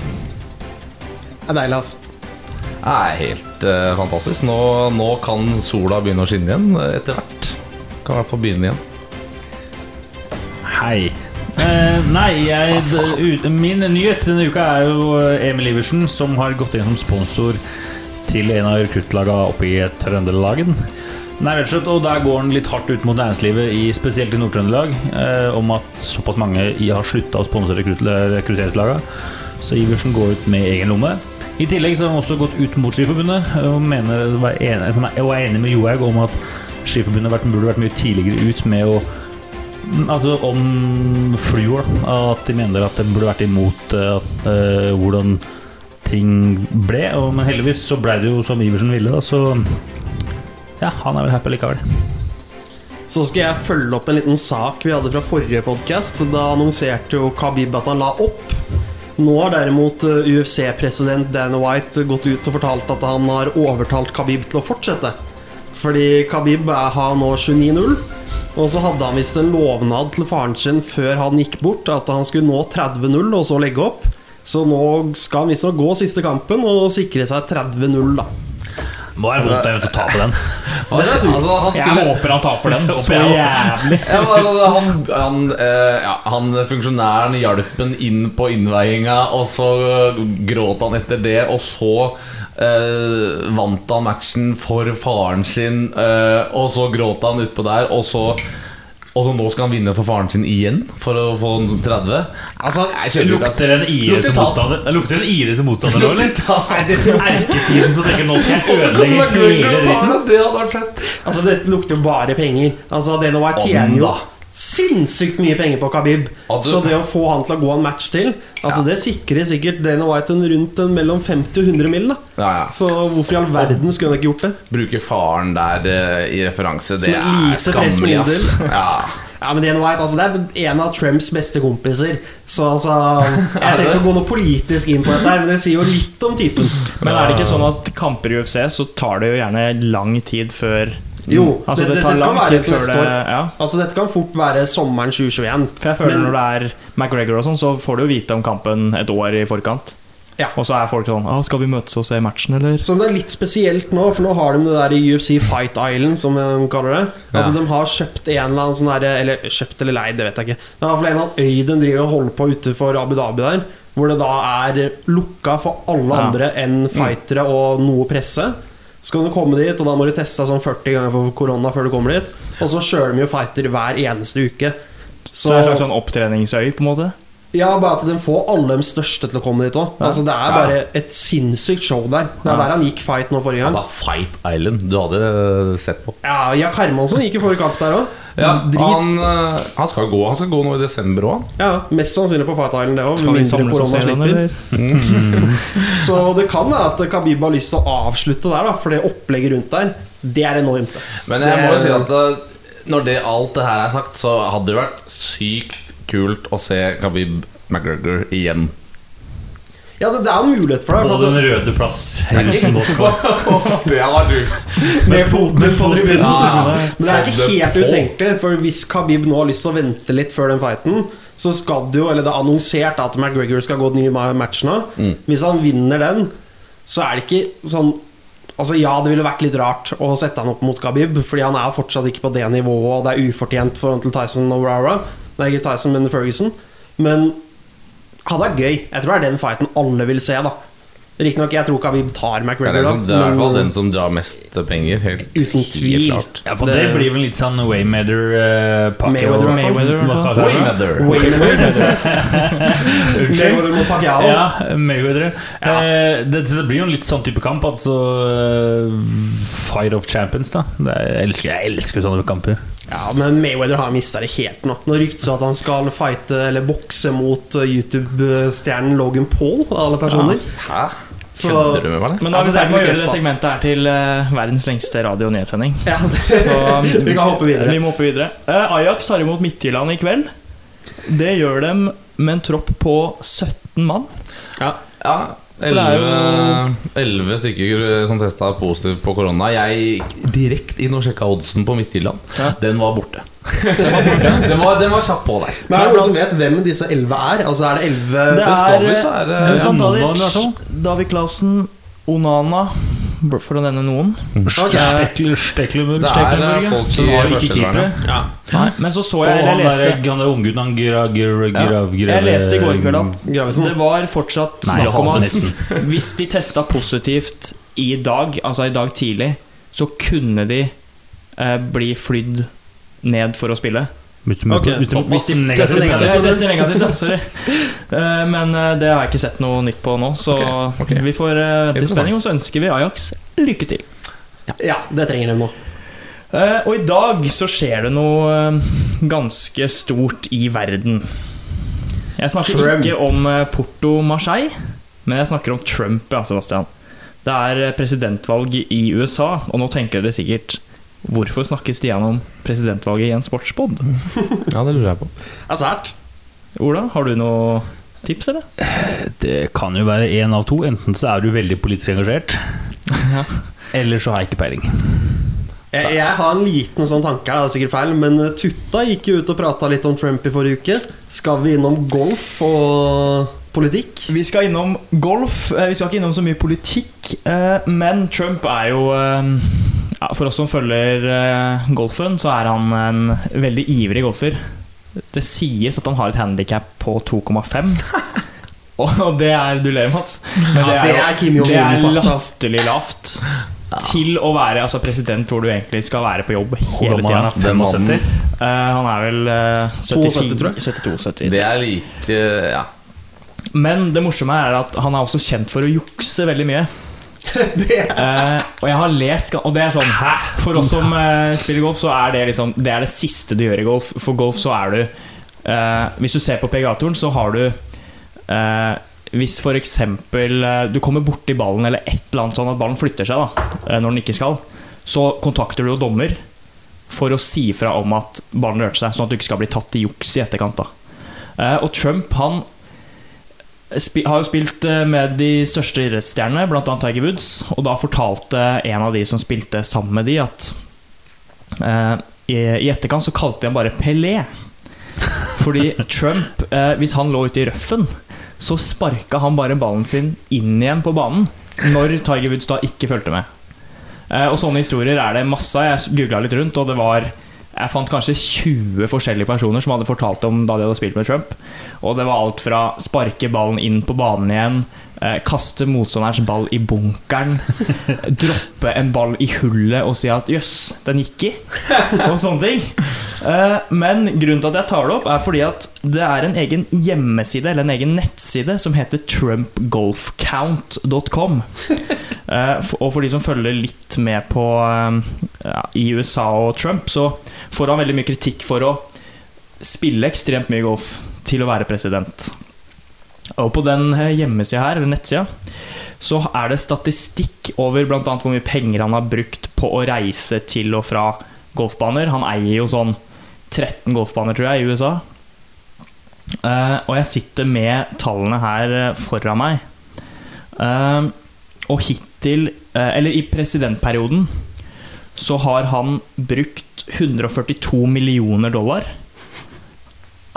Det er deilig, altså. Det er helt uh, fantastisk. Nå, nå kan sola begynne å skinne igjen etter hvert. Kan i hvert fall begynne igjen. Hei. Eh, nei, jeg, ut, min nyhet denne uka er jo eh, Emil Iversen, som har gått inn som sponsor til en av rekruttlaga oppe i Trøndelagen. Nei, rett og slett, og Der går han litt hardt ut mot næringslivet, i, spesielt i Nord-Trøndelag, eh, om at såpass mange har slutta å sponse rekrutt, rekrutteringslaga. Så Iversen går ut med egen lomme. I tillegg så har han også gått ut mot Skiforbundet og, mener, er, og er enig med Johaug om at Skiforbundet burde vært mye tidligere ut med å Altså om fluor. da. At de mener at de burde vært imot uh, eh, hvordan ting ble. Og, men heldigvis så ble det jo som Iversen ville, da, så ja, han er vel happy likevel. Så skal jeg følge opp en liten sak vi hadde fra forrige podkast. Da annonserte jo Khabib at han la opp. Nå har derimot uh, UFC-president Dan White gått ut og fortalt at han har overtalt Khabib til å fortsette. Fordi Khabib har nå 29-0. Og så hadde han visst en lovnad til faren sin før han gikk bort, at han skulle nå 30-0 og så legge opp. Så nå skal han visstnok gå siste kampen og sikre seg 30-0, da. Må være vondt å tape den. Altså, han Jeg håper han taper den. [laughs] Så jævlig. ja, altså, han, han, eh, ja, han funksjonæren hjalp ham inn på innveiinga, og så gråt han etter det, og så Uh, vant han matchen for faren sin, uh, og så gråt han utpå der, og så og så nå skal han vinne for faren sin igjen for å få 30? Altså, Lukter en IRS Lukter motstander Det lukter en IRS motstander nå, eller? Er erketiden som tenker nå skal jeg Og ødelegge hele dritten? det. Det hadde vært fett. Altså, dette lukter jo bare penger. Altså, Dana White tjener jo da. Sinnssykt mye penger på Khabib. Ja, Så det å få han til å gå en match til Altså det sikrer sikkert Dana White en rundt en mellom 50 og 100 mill. da Ja, ja. Så hvorfor i all verden skulle han ikke gjort det? Bruke faren der uh, i referanse, det er skammelig, ass. Ja. [laughs] Ja, men Dana White, altså Det er en av Trumps beste kompiser. Så altså [laughs] Jeg tenker trenger ikke å gå noe politisk inn på dette, men det sier jo litt om typen. Men er det ikke sånn at kamper i UFC så tar det jo gjerne lang tid før Jo, Altså det, det det, tar lang være tid før det. Ja. Altså Dette kan fort være sommeren 2021. For jeg føler Men- når det er McGregor og sånn, så får du jo vite om kampen et år i forkant. Ja. Og så er folk sånn Å, 'Skal vi møtes og se matchen, eller?' Som det er litt spesielt nå, for nå har de det der i UFC Fight Island, som de kaller det. At Ja. de har kjøpt en eller annen sånn derre Eller kjøpt eller leid, det vet jeg ikke. Det er i hvert fall en eller annen øy de driver og holder på utenfor Abu Dhabi der. Hvor det da er lukka for alle Ja. andre enn fightere og noe presse. Så kan du komme dit, og da må du teste deg sånn 40 ganger for korona før du kommer dit. Og så kjører de jo fighter hver eneste uke. Så det er en slags sånn opptreningsøy, på en måte? Ja, bare at de får alle de største til å komme dit òg. Ja. Altså, det er Ja. bare et sinnssykt show der. Det er Ja. der han gikk fight nå forrige gang. Altså, Fight Island, du hadde sett på. Ja, Jack Hermansson gikk i forrige kamp der òg. Ja, han, eh, han skal gå Han skal gå nå i desember òg. Ja, Mest sannsynlig på Fight Island, det òg. Skal Mindre korona slipper. eller? [laughs] Så det kan være at Khabib har lyst til å avslutte der, da for det opplegget rundt der, det er enormt. Men jeg må jo si at eh, når det, alt det her er sagt, så hadde det vært sykt kult å se Khabib McGregor igjen. Ja, det, det er en mulighet for På deg. den røde plass. [laughs] det hadde du med Putin på tribunen. Ja. Men det er ikke helt utenkelig, for hvis Khabib nå har lyst til å vente litt før den fighten, så skal det jo, eller det er annonsert at McGregor skal gå den nye ma- matchen nå. Mm. Hvis han vinner den, så er det ikke sånn Altså Ja, det ville vært litt rart å sette han opp mot Khabib, Fordi han er fortsatt ikke på det nivået, og det er ufortjent for han til Tyson og Rara. Nei, ikke Tyson, men Ferguson. Men hadde vært gøy. Jeg tror det er den fighten alle vil se, da. Riktignok, jeg tror Khabib tar Det er, McGregor, da. det er i hvert fall den som drar mest penger. Helt, Uten tvil. klart. Ja, for det, Det- blir vel litt sånn Waymeather-pakke. Mayweather, fall. Mayweather, fall. Waymatter. Mayweather mot Pacquiao. Ja, Mayweather. Eh, det, det blir jo en litt sånn type kamp. Altså eh, Fight of Champions, da. Det er, jeg, elsker, jeg elsker sånne kamper. Ja, men Mayweather har mista det helt nå. Nå ryktes det at han skal fighte eller bokse mot uh, YouTube-stjernen Logan Paul, av alle personer. Hæ? Så- du med meg? Men da Altså, vi er med gjøre det segmentet her til uh, verdens lengste radio- og nyhetssending. Ja, det, Så [laughs] vi kan hoppe videre. vi må hoppe videre. Uh, Ajax tar imot Midtjylland i kveld. Det gjør dem med en tropp på 17 mann. Ja. Ja, elleve stykker som testa positivt på korona. Jeg gikk direkte inn og sjekka oddsen på Midtjylland. Ja. [laughs] Den var borte. den, var, den var kjapp på der. Men er det noen som vet hvem disse elleve er? Altså Er det elleve Det Det skal vi, er, så er det er, sånn, noen, i hvert David, fall. David Klausen, Onana, for å nevne noen. Ok. Stekler, Det er folk Som har ikke førsteelveren. Ja. Nei, men så så jeg, Og han jeg der, leste han der unggutten, han gra, gra, gra, Ja, grav, Jeg leste i går kveld at det var fortsatt snakk om at [laughs] hvis de testa positivt i dag, altså i dag tidlig, så kunne de eh, bli flydd ned for å spille. Hvis du må- hvis du Hvis de negativt, tester negativt, sorry. Uh, Men uh, det har jeg ikke sett noe nytt på nå, så okay. Okay. vi får vente til i spenning, og så ønsker vi Ajax lykke til. Ja, det trenger de nå. Eh, Og i dag så skjer det noe ganske stort i verden. Jeg snakker Trump. ikke om Porto Marseille, men jeg snakker om Trump, ja, Sebastian. Det er presidentvalg i USA, og nå tenker dere sikkert Hvorfor snakker Stian om presidentvalget i en sportspod? [laughs] Ja, det lurer jeg på. Det er sært. Ola, har du noe tips, eller? Det kan jo være én av to. Enten så er du veldig politisk engasjert, [laughs] Ja. eller så har jeg ikke peiling. Jeg, jeg har en liten sånn tanke her, det er sikkert feil, men uh, Tutta gikk jo ut og prata litt om Trump i forrige uke. Skal vi innom golf og politikk. Vi skal innom golf. Eh, Vi skal ikke innom så mye politikk. eh, Men Trump er jo eh, ja, For oss som følger uh, golfen, så er han en veldig ivrig golfer. Det sies at han har et handikap på 2,5. [laughs] Og det er Du ler, Mats. Men Ja, det er Kim det er latterlig lavt. Til å være altså, president hvor du egentlig skal være på jobb hele han? tida. Den mannen. 75? han er vel uh, 72, 74, 72-70. Det er like Ja. Men det morsomme er at han er også kjent for å jukse veldig mye. [laughs] Eh, og jeg har lest Og det er sånn Hæ? For oss som uh, spiller golf, så er det liksom Det er det siste du gjør i golf. For golf så er du uh, Hvis du ser på PGA-turen, så har du Hvis for eksempel du kommer borti ballen eller et eller annet sånn at ballen flytter seg da når den ikke skal, så kontakter du jo dommer for å si fra om at ballen rørte seg, sånn at du ikke skal bli tatt i juks i etterkant. da Og Trump, han har jo spilt eh, med de største idrettsstjernene, bl.a. Tiger Woods. Og da fortalte en av de som spilte sammen med de, at eh, i, etterkant så kalte de ham bare Pelé. Fordi Trump, eh, hvis han lå ute i røffen, så sparka han bare ballen sin inn igjen på banen når Tiger Woods da ikke fulgte med. Eh, og sånne historier er det masse av. Jeg googla litt rundt, og det var jeg fant kanskje 20 forskjellige personer som hadde fortalt om da de hadde spilt med Trump. Og det var alt fra sparke ballen inn på banen igjen, eh, kaste motstanderens ball i bunkeren, [laughs] droppe en ball i hullet og si at 'jøss, den gikk i', og sånne ting. Eh, men grunnen til at jeg tar det opp, er fordi at det er en egen hjemmeside, eller en egen nettside, som heter trumpgolfcount.com. [laughs] Eh, og for de som følger litt med på eh, ja, i USA og Trump, så får han veldig mye kritikk for å spille ekstremt mye golf til å være president. Og på den hjemmesida her, eller nettsida, så er det statistikk over bl.a. hvor mye penger han har brukt på å reise til og fra golfbaner. Han eier jo sånn 13 golfbaner, tror jeg, i USA. Uh, og jeg sitter med tallene her eh, foran meg. Uh, og hittil, uh, eller i presidentperioden, så har han brukt 142 millioner dollar,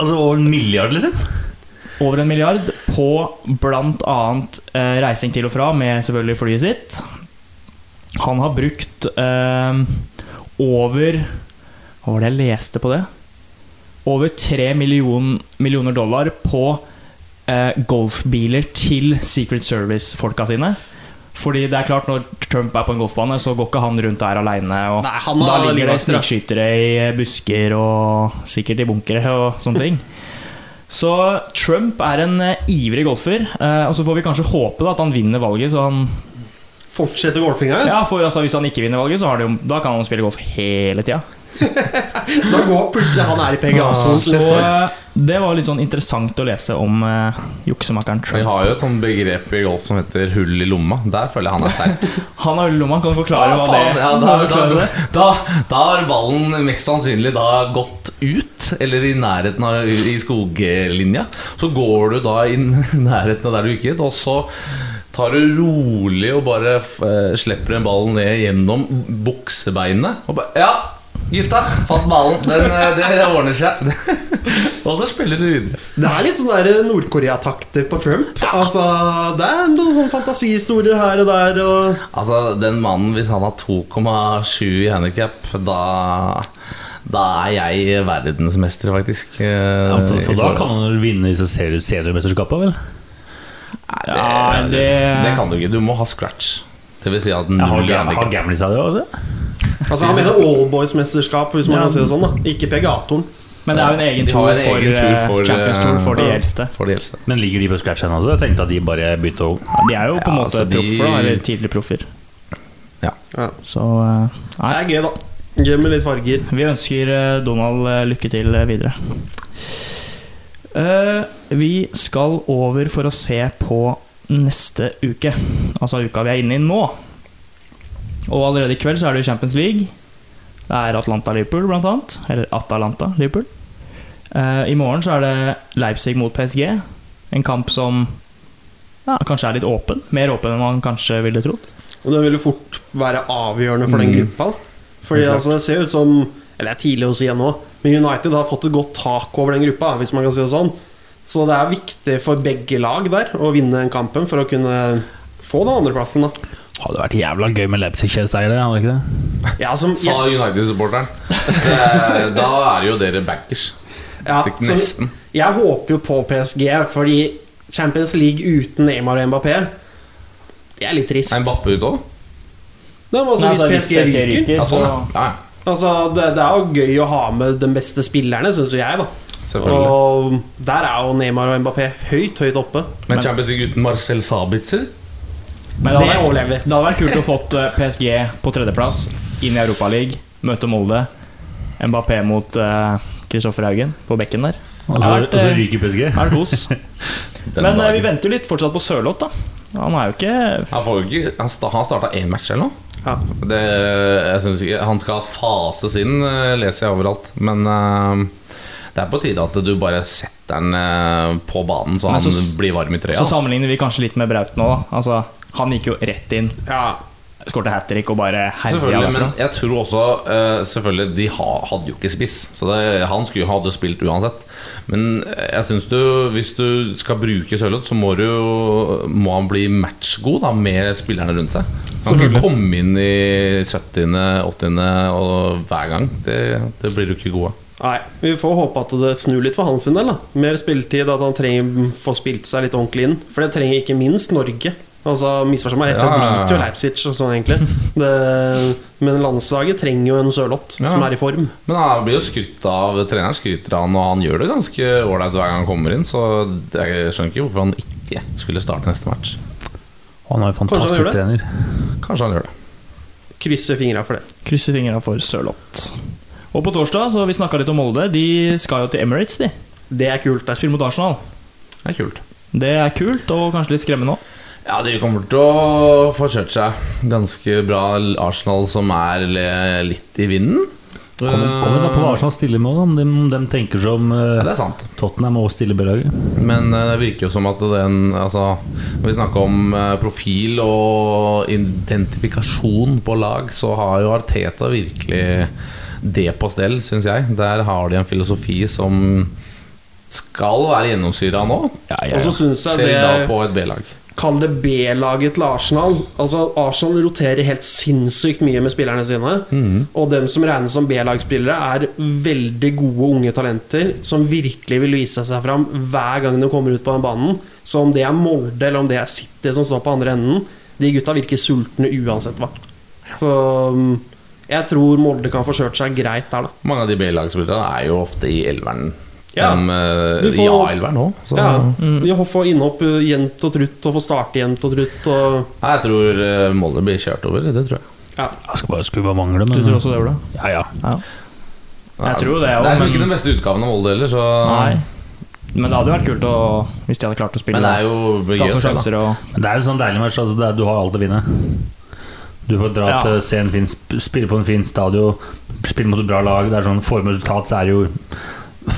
Altså over en milliard, liksom? over en milliard, på bl.a. Uh, reising til og fra med selvfølgelig flyet sitt. Han har brukt over Hva var det jeg leste på det? Over 3 million, millioner dollar på eh, golfbiler til Secret Service-folka sine. Fordi det er klart Når Trump er på en golfbane, så går ikke han rundt der aleine. Da ligger det snikskyttere i busker og sikkert i bunkere og sånne ting. Så Trump er en uh, ivrig golfer. Uh, og så får vi kanskje håpe da, at han vinner valget. Så han, Fortsetter golfinga? Ja. for altså, Hvis han ikke vinner valget, så har det jo, da kan han spille golf hele tida. Da går plutselig han er i PGA-sonen Så neste år. eh, det var litt sånn interessant å lese om uh, juksemakeren Vi har jo et sånt begrep i golf som heter 'hull i lomma'. Der føler jeg han er sterk. [laughs] Han har hull i lomma. Kan du forklare hva faen, det ja, da, da, da, da har ballen mest sannsynlig da gått ut, eller i nærheten av i skoglinja. Så går du da i [laughs] nærheten av der du gikk ut, og så tar du rolig og bare eh, slipper en ball ned gjennom buksebeinet. Og bare Ja, gutta, fant ballen. Den, eh, det ordner seg. [laughs] og så spiller du videre. Det er litt sånn Nord-Korea-takter på Trump. Altså, Det er noen sånne fantasihistorier her og der. Og Altså, den mannen, hvis han har 2,7 i handikap, da da er jeg verdensmester, faktisk. eh, Ja, for, da kan han vinne disse seri- seniormesterskapene, vel? Nei, det, Ja, det, det- det kan du ikke. Du må ha scratch. Det vil si at Jeg har, null gam- har handikap. Gamlis av det også? Altså Han mener Allboys-mesterskap, hvis man Ja. kan si det sånn. da Ikke PGA-toren. Men det er jo en egen tur en for, egen tur eh, for, Champions Tour for de eh, eldste. For de eldste. Men ligger de på scratch ennå? Jeg tenkte at de bare begynte å Ja, de er jo på en Ja, måte altså, proffer, de... eller tidlig proffer. Ja. Ja. Så nei. Det er gøy, da. Gøy med litt farger. vi ønsker eh, Donald eh, lykke til eh, videre. Eh, vi skal over for å se på neste uke, altså uka vi er inne i nå. Og allerede i kveld så er det Champions League. Det er Atlanta-Liverpool, blant annet. Eller Atalanta-Liverpool. Uh, I morgen så er det Leipzig mot PSG. En kamp som ja, kanskje er litt åpen. Mer åpen enn man kanskje ville trodd. Og det vil jo fort være avgjørende for den Mm. gruppa. Fordi Exakt. altså, det ser ut som Eller det er tidlig å si ennå, men United har fått et godt tak over den gruppa, hvis man kan si det sånn. Så det er viktig for begge lag der å vinne den kampen for å kunne få den andreplassen. da Hadde vært jævla gøy med Leipzig-seier hadde ikke det? ja, som, Sa United-supporteren. [laughs] Da er jo dere backers. ja, Nesten. Så, Jeg håper jo på PSG, fordi Champions League uten Neymar og Mbappé Det er litt trist. Er Mbappé ute òg? Nei, altså, hvis altså, PSG ryker ryker sånn, ja. så- ja. Altså, det, det er jo gøy å ha med de beste spillerne, syns jo jeg. da Og der er jo Neymar og Mbappé høyt, høyt oppe. Men Champions League uten Marcel Sabitzer? Men Det vært- overlever vi. Det hadde vært kult å fått eh, PSG på tredjeplass, inn i Europaligaen, møte Molde. Mbappé mot Kristoffer Haugen på bekken der. Og så, Det eh, ryker PSG. Er kos? [laughs] Men uh, vi venter jo litt fortsatt på Sørloth, da. Han er jo ikke Han, får ikke, han, sta, han starta én match eller noe. Ja. Det, jeg synes ikke, han skal fases inn, eh, leser jeg overalt. Men uh, det er på tide at du bare setter han eh, på banen, så så han blir varm i trøya. Så sammenligner vi kanskje litt med Braut nå, da. Altså, han gikk jo rett inn, Ja, skårte hat trick og bare herja Selvfølgelig, men jeg tror også uh, Selvfølgelig, de ha, hadde jo ikke spiss, så det, han skulle hadde spilt uansett. Men jeg syns du, hvis du skal bruke Sørloth, så må, du, jo- må han bli matchgod da, med spillerne rundt seg. Han kan ikke komme inn i 70., 80. og hver gang. Det, det blir du ikke god av. Nei, Vi får håpe at det snur litt for hans del. da Mer spilletid, at han trenger få spilt seg litt ordentlig inn. For det trenger ikke minst Norge. Altså Misforstå meg rett, jeg ja, ja. driter jo Leipzig og sånn, egentlig. [laughs] Det, men landslaget trenger jo en Sørloth Ja. som er i form. Men han blir jo skrytt av treneren, skryter av han, og han gjør det ganske ålreit hver gang han kommer inn. Så jeg skjønner ikke hvorfor han ikke skulle starte neste match. Han er jo fantastisk Kanskje trener. Kanskje han gjør det. Krysser fingra for det. Krysser fingra for Sørloth. Og på torsdag, så vi snakka litt om Molde, de skal jo til Emirates, de. Det er kult. Det. Spiller mot Arsenal. Det er kult. Det er kult, og kanskje litt skremmende òg. Ja, de kommer til å få kjørt seg ganske bra. Arsenal som er litt i vinden. Kommer kommer da på hva Arsenal stiller med, om de, om de tenker som Ja, uh, det er sant. Tottenham og stiller B-laget. Men eh, det virker jo som at den Altså, når vi snakker om eh, profil og identifikasjon på lag, så har jo Arteta virkelig det på stell, syns jeg. Der har de en filosofi som skal være gjennomsyra nå. Og så syns jeg Selv da på et B-lag. Kall det B-laget til Arsenal. Altså Arsenal roterer helt sinnssykt mye med spillerne sine. Og dem som regnes som B-lagspillere, er veldig gode unge talenter som virkelig vil vise seg fram hver gang de kommer ut på den banen. Så om det er Molde eller om det er City som står på andre enden, de gutta virker sultne uansett hva. Så mm, jeg tror Molde kan få kjørt seg greit der, da. Mange av de B-lagspillerne er jo ofte i elveren. Ja. De, eh, får- I A-elveren òg. Så Ja, De får innhopp uh, jevnt og trutt og får starte jevnt og trutt. Og, Nei, jeg tror eh, Molde blir kjørt over. Det tror jeg. ja. Jeg skal bare skulle bare mangle, men Du tror også det, Ola? Ja, ja. Ja. Jeg tror det, Det er liksom men- ikke den beste utgaven av Molde heller, så Nei. Men det hadde jo vært kult å, hvis de hadde klart å spille. Men det er jo gøy å se, og det er jo sånn deilig match. Altså er, du har alt å vinne. Du får dra Ja. til se en fin, spille på en fin stadion, spille mot et bra lag. Det er sånn Får og resultat, så er det jo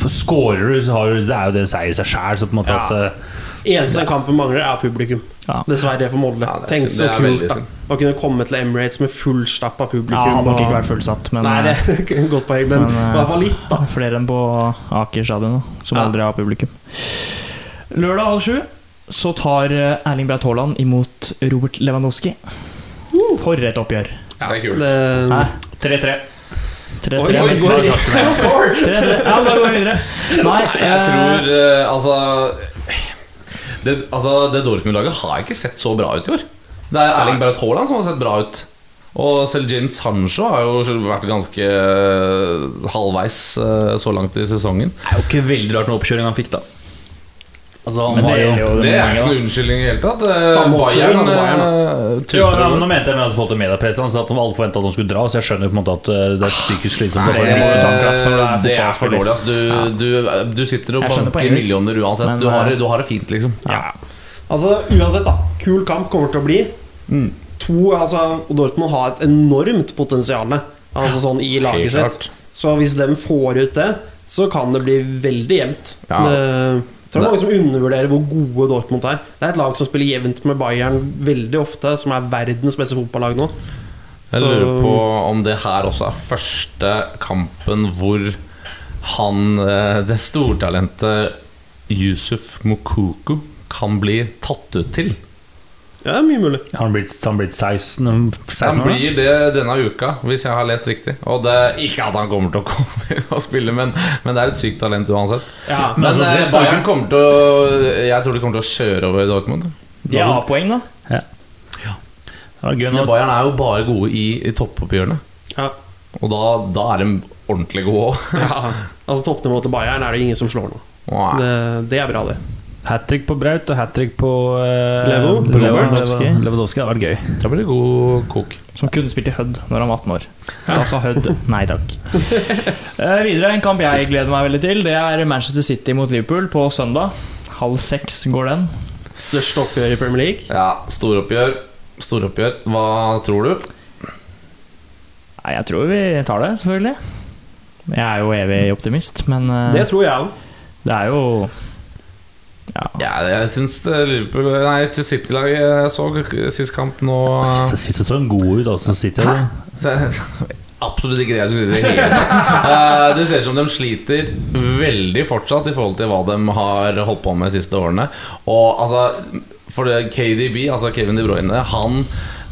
Skårer du, så har du Det er jo det en seier i seg sjæl. Ja. at eh, Eneste kampen mangler, er publikum. Ja. Dessverre for Molde. Ja, det Tenk så kult da å kunne komme til Emirates med fullstappa publikum. Ja, hadde nok ikke vært fullsatt, men, Nei, det eh, er [laughs] godt poeng, men, Men, eh, i hvert fall litt, da. flere enn på Aker stadion, som Ja. aldri har publikum. Lørdag halv sju så tar eh, Erling Braut Haaland imot Robert Lewandowski. For et oppgjør. Ja, Det er kult. 3-3. 3-3. oi, oi, går det rett til å score! 3-3. Ja, da går vi videre. Nei, Jeg eh, tror eh, Altså det, altså, det Dortmund-laget har ikke sett så bra ut i år. Det er Erling Braut Haaland som har sett bra ut. Og selv Jane Sancho har jo vært ganske eh, halvveis så langt i sesongen. Det er jo ikke veldig rart med oppkjøringen han fikk, da. Altså, han Men det var jo er Det er ikke noen unnskyldning i det hele tatt. Eh, Samme Bayern Bayern, eh, jo, tuter ja, men. Nå mente jeg med at folk til mediepressen at alle forventa at han skulle dra, så jeg skjønner jo på en måte at eh, det er psykisk slitsomt. Det det er for dårlig. Altså. Du, du, du sitter og banker millioner uansett. Men, du, har, du har det fint, liksom. Ja. Altså, uansett, da. Kul kamp kommer til å bli. Mm. To, altså, Dortmund har et enormt potensial altså, sånn, i laget sitt. Så hvis de får ut det, så kan det bli veldig jevnt. Ja. Det, tror det er mange som undervurderer hvor gode Dortmund er. Det er et lag som spiller jevnt med Bayern veldig ofte, som er verdens beste fotballag nå. Jeg lurer på om det her også er første kampen hvor han, eh, det stortalentet Yusuf Mukuku kan bli tatt ut til. Ja, mye mulig. Han blir, han blir 16, 16 Han blir det denne uka, hvis jeg har lest riktig. Og det Ikke at han kommer til å [laughs] komme og spille, men, men det er et sykt talent uansett. Ja, Men altså, eh, skal Bayern ikke- kommer til å Jeg tror de kommer til å kjøre over Dortmund. De har A-poeng, da. Ja. ja. Men. Bayern er jo bare gode i, i toppoppgjørene. ja. Og da, da er de ordentlig gode òg. ja. [laughs] Altså Toppnivået til Bayern er det ingen som slår nå. Det, det er bra, det. Hat trick på Braut og hat trick på uh, Levo. Lewandowski. Lewandowski har vært gøy. Da blir det god kok. Som kunne spilt i Hødd når han var 18 år. Da sa Hødd nei takk. uh, [laughs] videre, en kamp jeg gleder meg veldig til, det er Manchester City mot Liverpool på søndag. Halv seks går den. Største oppgjør i Premier League. Ja, storoppgjør. Storoppgjør. Hva tror du? Nei, jeg tror vi tar det, selvfølgelig. Jeg er jo evig optimist, men uh, Det tror jeg òg. det er jo ja. Ja, jeg syns Liverpool Nei, City-laget så sist kamp nå siste så en god ut, altså. City, Absolutt ikke det jeg skulle si. Det. Eh, det ser ut som de sliter veldig fortsatt i forhold til hva de har holdt på med de siste årene. Og altså For det KDB, altså Kevin De Bruyne, han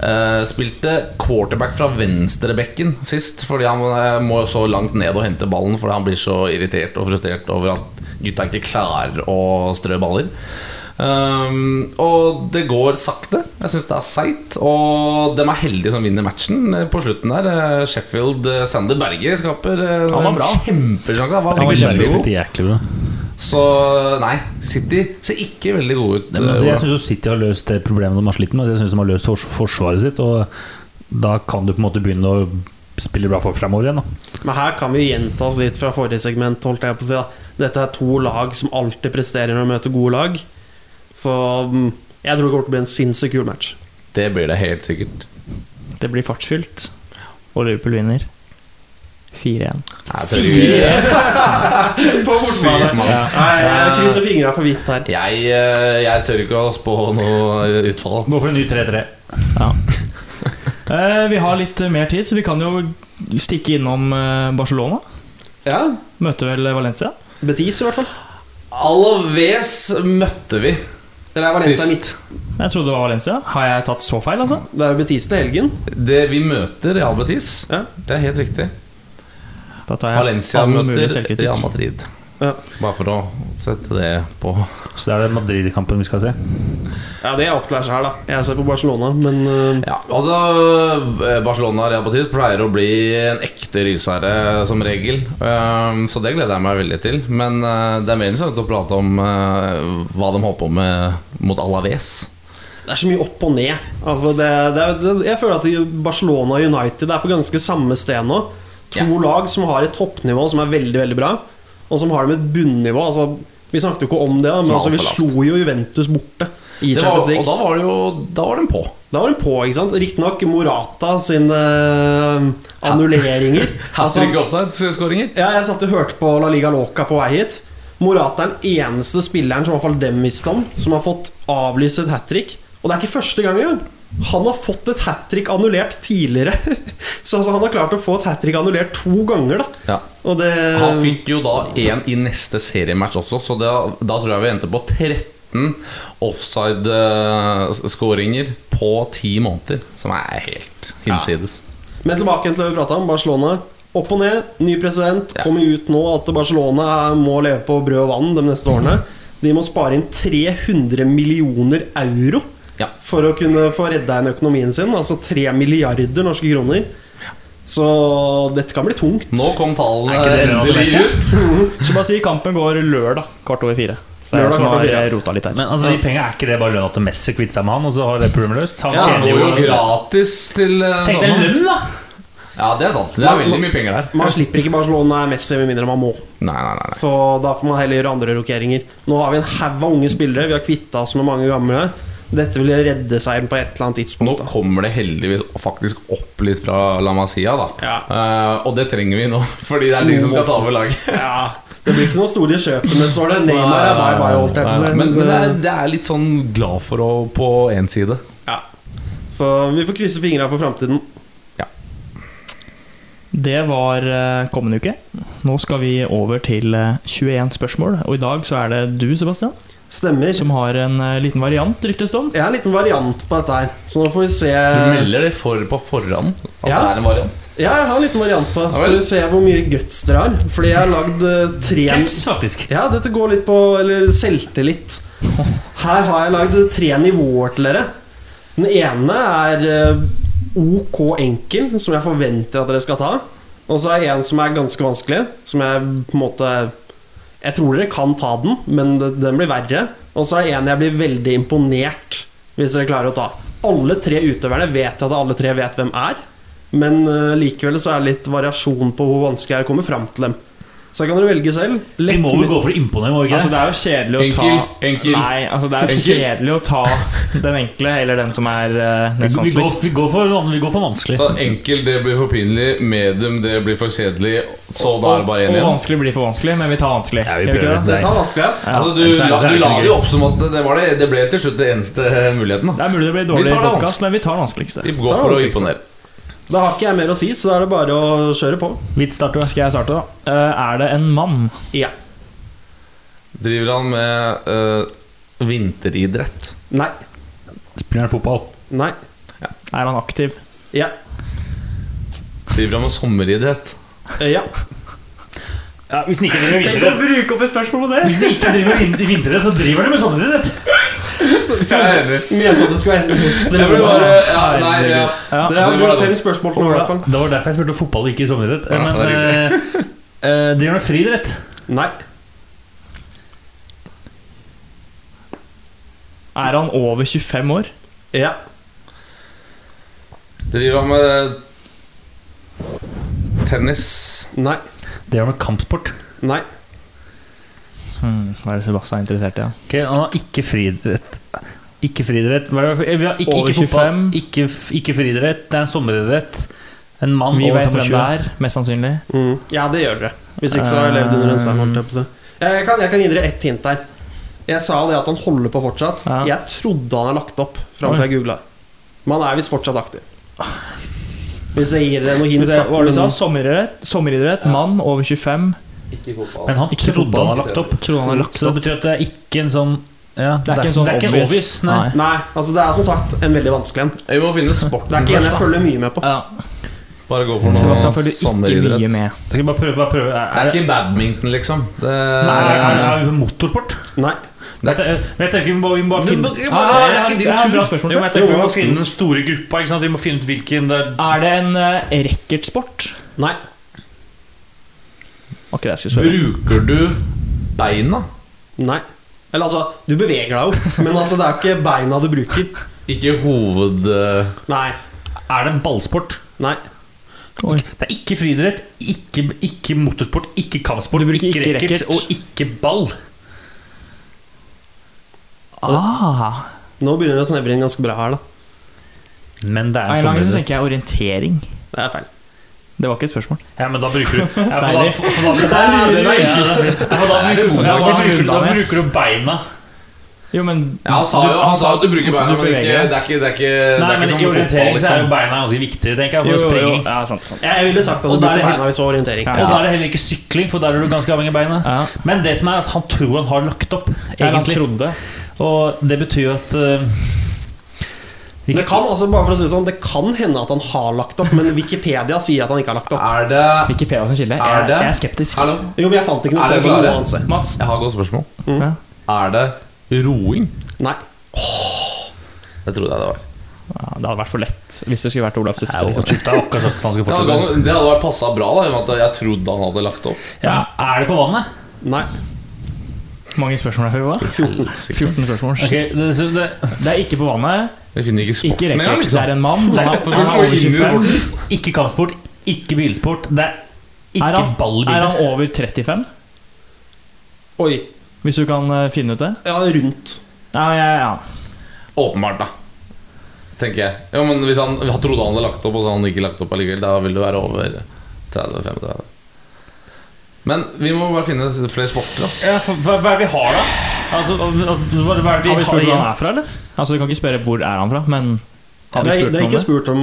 Uh, spilte quarterback fra venstrebekken sist. Fordi han uh, må så langt ned og hente ballen fordi han blir så irritert og frustrert over at gutta ikke klarer å strø baller. Um, og det går sakte. Jeg syns det er seigt. Og de er heldige som vinner matchen eh, på slutten der. Eh, Sheffield eh, Sander Berge skaper ja, Han var en kjempesjanse. Han var Han Berge spilte jæklig bra. Så nei, City ser ikke veldig gode ut. Men, altså, eh, jeg syns City har løst det problemet de har slitt med. Jeg synes de har løst forsvaret sitt, og da kan du på en måte begynne å spille bra for fremover igjen. Da. Men her kan vi gjenta oss litt fra forrige segment. Holdt jeg på å si da. Dette er to lag som alltid presterer når de møter gode lag. Så mm, jeg tror det kommer til å bli en sinnssykt kul match. Det blir det helt sikkert. Det blir fartsfylt, og Liverpool vinner 4-1. [laughs] Jeg tør På bortebane. Sykt Jeg krysser fingra for hvitt her. Jeg, eh, jeg tør ikke å spå noe utfall. Gå for en ny 3-3. Ja. [laughs] Eh, vi har litt mer tid, så vi kan jo stikke innom eh, Barcelona. Ja, Møter vel Valencia. Betis i hvert fall. Alaves møtte vi Eller er Valencia sist. mitt? Jeg trodde det var Valencia. Har jeg tatt så feil, altså? Det er jo Betis til helgen. Det, vi møter Real Betis. Ja. Det er helt riktig. Da tar jeg Valencia all mulig møter selvkritikk. Real Madrid. Ja. Bare for å sette det på Så det er det Madrid-kampen vi skal se. Ja, det er opp til deg sjøl, da. Jeg ser på Barcelona, men uh... Ja, altså eh, Barcelona Real Madrid pleier å bli en ekte rysere som regel. Um, så det gleder jeg meg veldig til. Men uh, det er mer interessant å prate om uh, hva de holder på med mot Alaves. det er så mye opp og ned. Altså, det, det, det, jeg føler at Barcelona og United er på ganske samme sted nå. To Ja. lag som har et toppnivå som er veldig veldig bra, og som har dem et bunnivå. Altså, vi snakket jo ikke om det, da, men altså, vi slo jo Juventus borte i var, Champions og da var det jo Da var de på. Da var den på, ikke sant? Riktignok Morata sine øh, annulleringer. [laughs] Altså, Hat-trick offside-skåringer. ja, jeg satt og hørte på La Liga Loca på vei hit. Morata er den eneste spilleren som i hvert fall dem visste om, som har fått avlyst et hat trick. Og det er ikke første gang engang. Han har fått et hat trick annullert tidligere. [laughs] Så altså, han har klart å få et hat trick annullert to ganger, da. Ja. Det Han fikk jo da én i neste seriematch også, så da, da tror jeg vi endte på 13 offside-skåringer på ti måneder. Som er helt hinsides. Men tilbake til det vi prata om. Barcelona. Opp og ned. Ny president. Ja. Kommer ut nå at Barcelona må leve på brød og vann de neste årene. De må spare inn 300 millioner euro Ja. for å kunne få redda inn økonomien sin. Altså 3 milliarder norske kroner. Så dette kan bli tungt. Nå kom tallene ikke det endelig ut. [laughs] Så bare si kampen går lørdag kvart over fire. Så jeg som har eh, rota litt her. Men altså, de penga er ikke det bare lønna til Messi kvitte seg med han, og så har det problemet løst? Han Ja, tjener går jo jo gratis til eh, Tenk deg lønn, da! Ja, det er sant. Det er veldig mye penger der. Man slipper ikke Barcelona Messi med mindre man må. Nei, nei, nei, nei. Så da får man heller gjøre andre rokeringer. Nå har vi en haug av unge spillere. Vi har kvitta oss med mange gamle. Dette vil redde seieren på et eller annet Nå tidspunkt. da. kommer det heldigvis faktisk opp litt fra La Masia, da. Ja. Uh, og det trenger vi nå, [laughs] fordi det er de som skal ta over laget. Ja, Det blir ikke noen store kjøp men står år. det. Neymar er bye bye. holdt etter seg. Men, men det, er, det er litt sånn glad for å på én side. Ja. Så vi får krysse fingra for framtiden. Det var eh, kommende uke. Nå skal vi over til eh, 21 spørsmål, og i dag så er det du, Sebastian, Stemmer. som har en uh, liten variant, ryktes det om. Ja, en liten variant på dette her, så nå får vi se Du melder det for på forhånd at Ja. det er en variant. Ja, jeg har en liten variant på, Ja så vel. får vi se hvor mye guts dere har. Fordi jeg har lagd uh, tre Guts, faktisk. Ja, dette går litt på Eller selvtillit. Her har jeg lagd tre nivåer til dere. Den ene er eh, ok enkel, som jeg forventer at dere skal ta. Og så er det en som er ganske vanskelig, som jeg på en måte Jeg tror dere kan ta den, men den blir verre. Og så er det en jeg blir veldig imponert hvis dere klarer å ta. Alle tre utøverne vet at alle tre vet hvem er, men eh, likevel så er det litt variasjon på hvor vanskelig det er å komme fram til dem. Så kan dere velge selv. Vi Lett må vel gå for å imponere, må ikke Altså, det? det er jo kjedelig å Enkel, ta enkel. Nei, altså det er jo Enkel. kjedelig å ta den enkle eller den som er uh, Vi går, vanskeligst. vi, vi går for vanskelig. Så enkel, det blir for pinlig. Medium, det blir for kjedelig. Så da er det bare én Og igjen. vanskelig blir for vanskelig, men vi tar vanskelig. Ja, vi prøver. det? tar vanskelig. ja. Altså, du, la, du det la det jo opp som at det, var det, det ble til slutt den eneste muligheten. Det Da. er mulig det blir dårlig tar podkast, men vi tar det vanskeligste. Vi går for å imponere. Da har ikke jeg mer å si, så da er det bare å kjøre på. Hvit starter. Skal jeg starte, da? Eh, er det en mann? Ja. Driver han med øh, vinteridrett? Nei. Spiller han fotball? Nei. Er han aktiv? Ja. Driver han med sommeridrett? Eh, Ja. Ja, Hvis han ikke driver med Tenk å bruke opp et spørsmål på det! Hvis han ikke driver med vinteridrett, så driver han med sommerrett. Så, trodde, mente at det skulle ende hos dere. Bare, ja, nei, ja. Ja. Dere har var bare fem spørsmål nå, i hvert fall. Det var derfor jeg spurte fotball, ikke sommerrett. Ja, Men det gjør eh, eh, driver han med friidrett? Nei. Er han over 25 år? Ja. Driver han med tennis? Nei. Driver han med kampsport? Nei. Hmm, hva er det Sebastian er interessert i? Ja? Okay, Han har ikke friidrett. Ikke friidrett. Hva? Vi har ikke, Over ikke fotball, 25. ikke, ikke friidrett. Det er en sommeridrett. En mann Vi over 25. det er, mest sannsynlig. Mm. Ja, det gjør dere. Hvis ikke så har jeg levd under en stein. Jeg, kan, jeg kan gi dere ett hint her. Jeg sa det at han holder på fortsatt. Ja. Jeg trodde han har lagt opp fram til jeg googla. Men han er visst fortsatt aktiv. Hvis jeg gir dere noe hint, da. hva var det du sa? Sommeridrett, Sommeridrett, sommeridrett mann over 25. Men han Ikke trodde han fotball. har lagt opp. Trodde han har lagt Så det betyr at det er ikke en sånn ja, Det er ikke en sånn det er ikke en obvious. obvious. Nei. Nei. Nei, altså det er som sagt en veldig vanskelig en. Vi må finne sporten Det er ikke en jeg følger mye med på. Ja. Bare gå for Sebastian noe følger ikke sommeridrett. mye med. Skal bare prøve, bare prøve. Det Er, er det, ikke badminton, liksom. Det, nei, det kan være motorsport. Nei. Men jeg, tenker vi må, vi må bare finne det er ja, ikke din tur. bra spørsmål. Jo, men jeg tenker vi må finne den store gruppa. Ikke sant? Vi må finne ut hvilken det er. Er det en uh, racketsport? Nei. Var ikke det jeg skulle spørre. Bruker du beina? Nei. Eller altså, du beveger deg jo, men altså det er ikke beina du bruker. Ikke hoved... eh, Nei. Er det en ballsport? Nei. Det er ikke friidrett, ikke, ikke motorsport, ikke kampsport, ikke, ikke racket og ikke ball. Ah. Nå begynner det å snevre inn ganske bra her, da. Men det er en sånn tenker jeg orientering. Det er feil. Det var ikke et spørsmål. Ja, men da bruker du [laughs] ja, da, er er bruker, du beina. Jo, men Ja, han sa jo han sa at du bruker beina, du men ikke, det er ikke, det er ikke, Nei, det er ikke i som orientering så er jo liksom. beina ganske viktig, tenker jeg. For jo, jo. Ja, sant, sant. Jeg ville sagt at du brukte beina hvis det orientering. Ja. Og da er det heller ikke sykling, for der er du ganske avhengig av beina. Ja. Men det som er at han tror han har lagt opp, Ja, han trodde. Og det betyr jo at uh, Det kan altså, bare for å si det sånn Det kan hende at han har lagt opp, men Wikipedia sier at han ikke har lagt opp. Er det Wikipedia som kilde. Er det- jeg er skeptisk. Hallo? Jo, men jeg fant ikke noe Er på dere noe klare? Mats? Jeg har et godt spørsmål. Ja. Er det roing? Nei. Det trodde jeg det var. Ja, det hadde vært for lett hvis det skulle vært Olaf Tufte. Liksom. Det [laughs] det hadde vært passa bra, da, i og med at jeg trodde han hadde lagt opp. Ja, er det på vannet? Nei. Hvor mange spørsmål er det? 14. 14 spørsmål. Okay, det, det, Det er ikke på vannet, Vi finner ikke ikke sporten engang, racket. Det liksom. er en mann. Han er, han er over 25. ikke kampsport, ikke bilsport. Det er ikke Er han, ball er han over 35? Oi. Hvis du kan eh, finne ut det? Ja, rundt. Ja, ja, ja. Åpenbart, da. Tenker jeg. Ja, men Hvis han, han trodde han hadde lagt opp, og så hadde han ikke lagt opp allikevel, da vil det være over 30-35. Men vi må bare finne flere sporter. da Ja, hva, hva er det vi har, da? Altså, hva, er det vi Har vi spurt hvor han er fra, eller? Altså, Du kan ikke spørre hvor er han fra, men Har vi spurt dere har ikke spurt om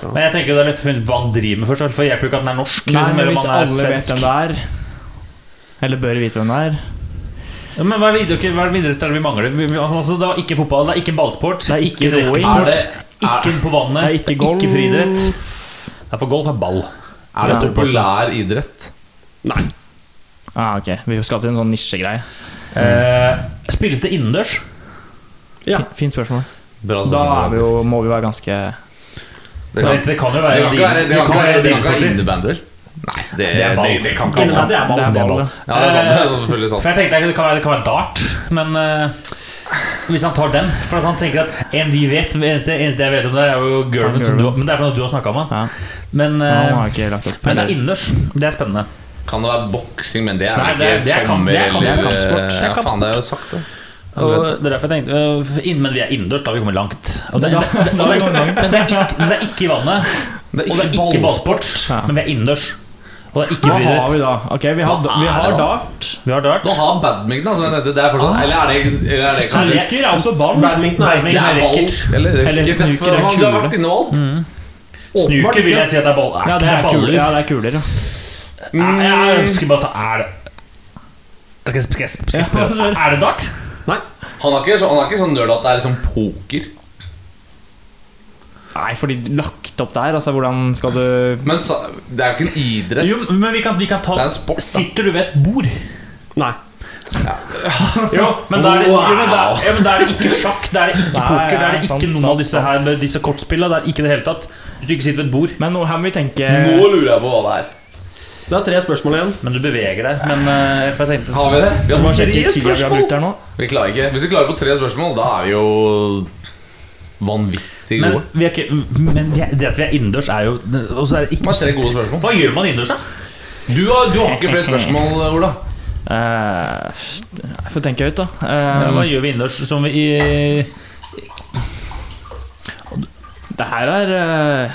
fra. Men jeg tenker det er lett å finne ut hva han driver med først. For hjelper jo ikke at den er norsk. Nei, liksom, men hvis er alle vet svensk. hvem det er Eller bør vite hvem det er Ja, men hva er det idrett- hva er det idrett er det vi mangler? Vi, vi, altså, det er ikke fotball, det er ikke ballsport. Det er ikke ikke roing. Er det, Ikke på vannet. Det er ikke golf. Ikke friidrett. Det er for golf er ball. er det populær idrett? Ah, ok, vi skal til en sånn nisjegreie Eh, spilles det innendørs? Ja. Fin- Fint spørsmål Bra Da er vi jo, må vi være ganske Det Det, kan, det kan jo være det kan ikke være, det være innebandy. Nei, det, Det er ball. det, det kan ikke være er ball. Det er ball, ja. Det er sant. Det er selvfølgelig For jeg tenkte det kan være, det kan være dart, men uh, hvis han tar den For at han tenker at en vi vet eneste, eneste jeg vet om det, er jo Gervin, som du, Gervin. men det er fordi du har snakka om han. ja. Men, uh, eh, har ikke lagt opp men det er innendørs. Det er spennende. Kan det være boksing, men det er Nei, det er- ikke det er sommer det er eller kampsport. Det er Ja, faen, det er jo sagt, det. Og det er derfor jeg tenkte øh, inn- Men vi er innendørs, da har vi kommet langt. Og det, det, det, langt. Men det er ikke, det er ikke i vannet. Det Og det er ikke ballsport. Ja. Men vi er innendørs. Og det er ikke Hva har vi da? Ok, vi har, vi er har det da? dart Vi har dart. Nå har badminton altså, det, det er fortsatt Eller er det, eller er det kanskje Snooker er også ball Badminton er ikke er ball eller Eller snooker er man- Du har kule. vært inne og alt. Åpenbart Snuker vil jeg si at det er ball. Er Ja, ikke det er kuler, ja, det er kuler ja. Nei, Jeg ønsker bare ta Er det Skal jeg, skal jeg, skal jeg spørre Er det dart? Nei. Han er ikke, så, han er ikke sånn nerd at det er liksom poker. Nei, fordi lagt opp der, altså hvordan skal du Men sa, det er jo ikke en idrett. Jo, men vi kan, vi kan ta Det er en sport, da. Sitter du ved et bord? Nei. [laughs] Jo, men da er det, jo, men da, Wow. ja, men da er det ikke sjakk, da er det ikke Nei, poker, da er det ikke sant, noen sant, av disse her med disse kortspillene. Det er ikke det hele tatt. Hvis du ikke sitter ved et bord, Men nå, her må vi tenke Nå lurer jeg på hva det er. Det er tre spørsmål igjen. men du beveger deg. Men uh, for jeg tenkte Har vi det? Vi har tre spørsmål. vi har brukt her nå. Vi klarer ikke. Hvis vi klarer på tre spørsmål, da er vi jo vanvittig men, gode. vi er ikke, men det det at vi er innendørs, er jo og så er det ikke, tre gode spørsmål. Hva gjør man innendørs, da? Du har, du har ikke flere spørsmål, Ola. Uh, jeg får tenke høyt, da. Ja, Eh, hva gjør vi innendørs? Som vi i det her er uh,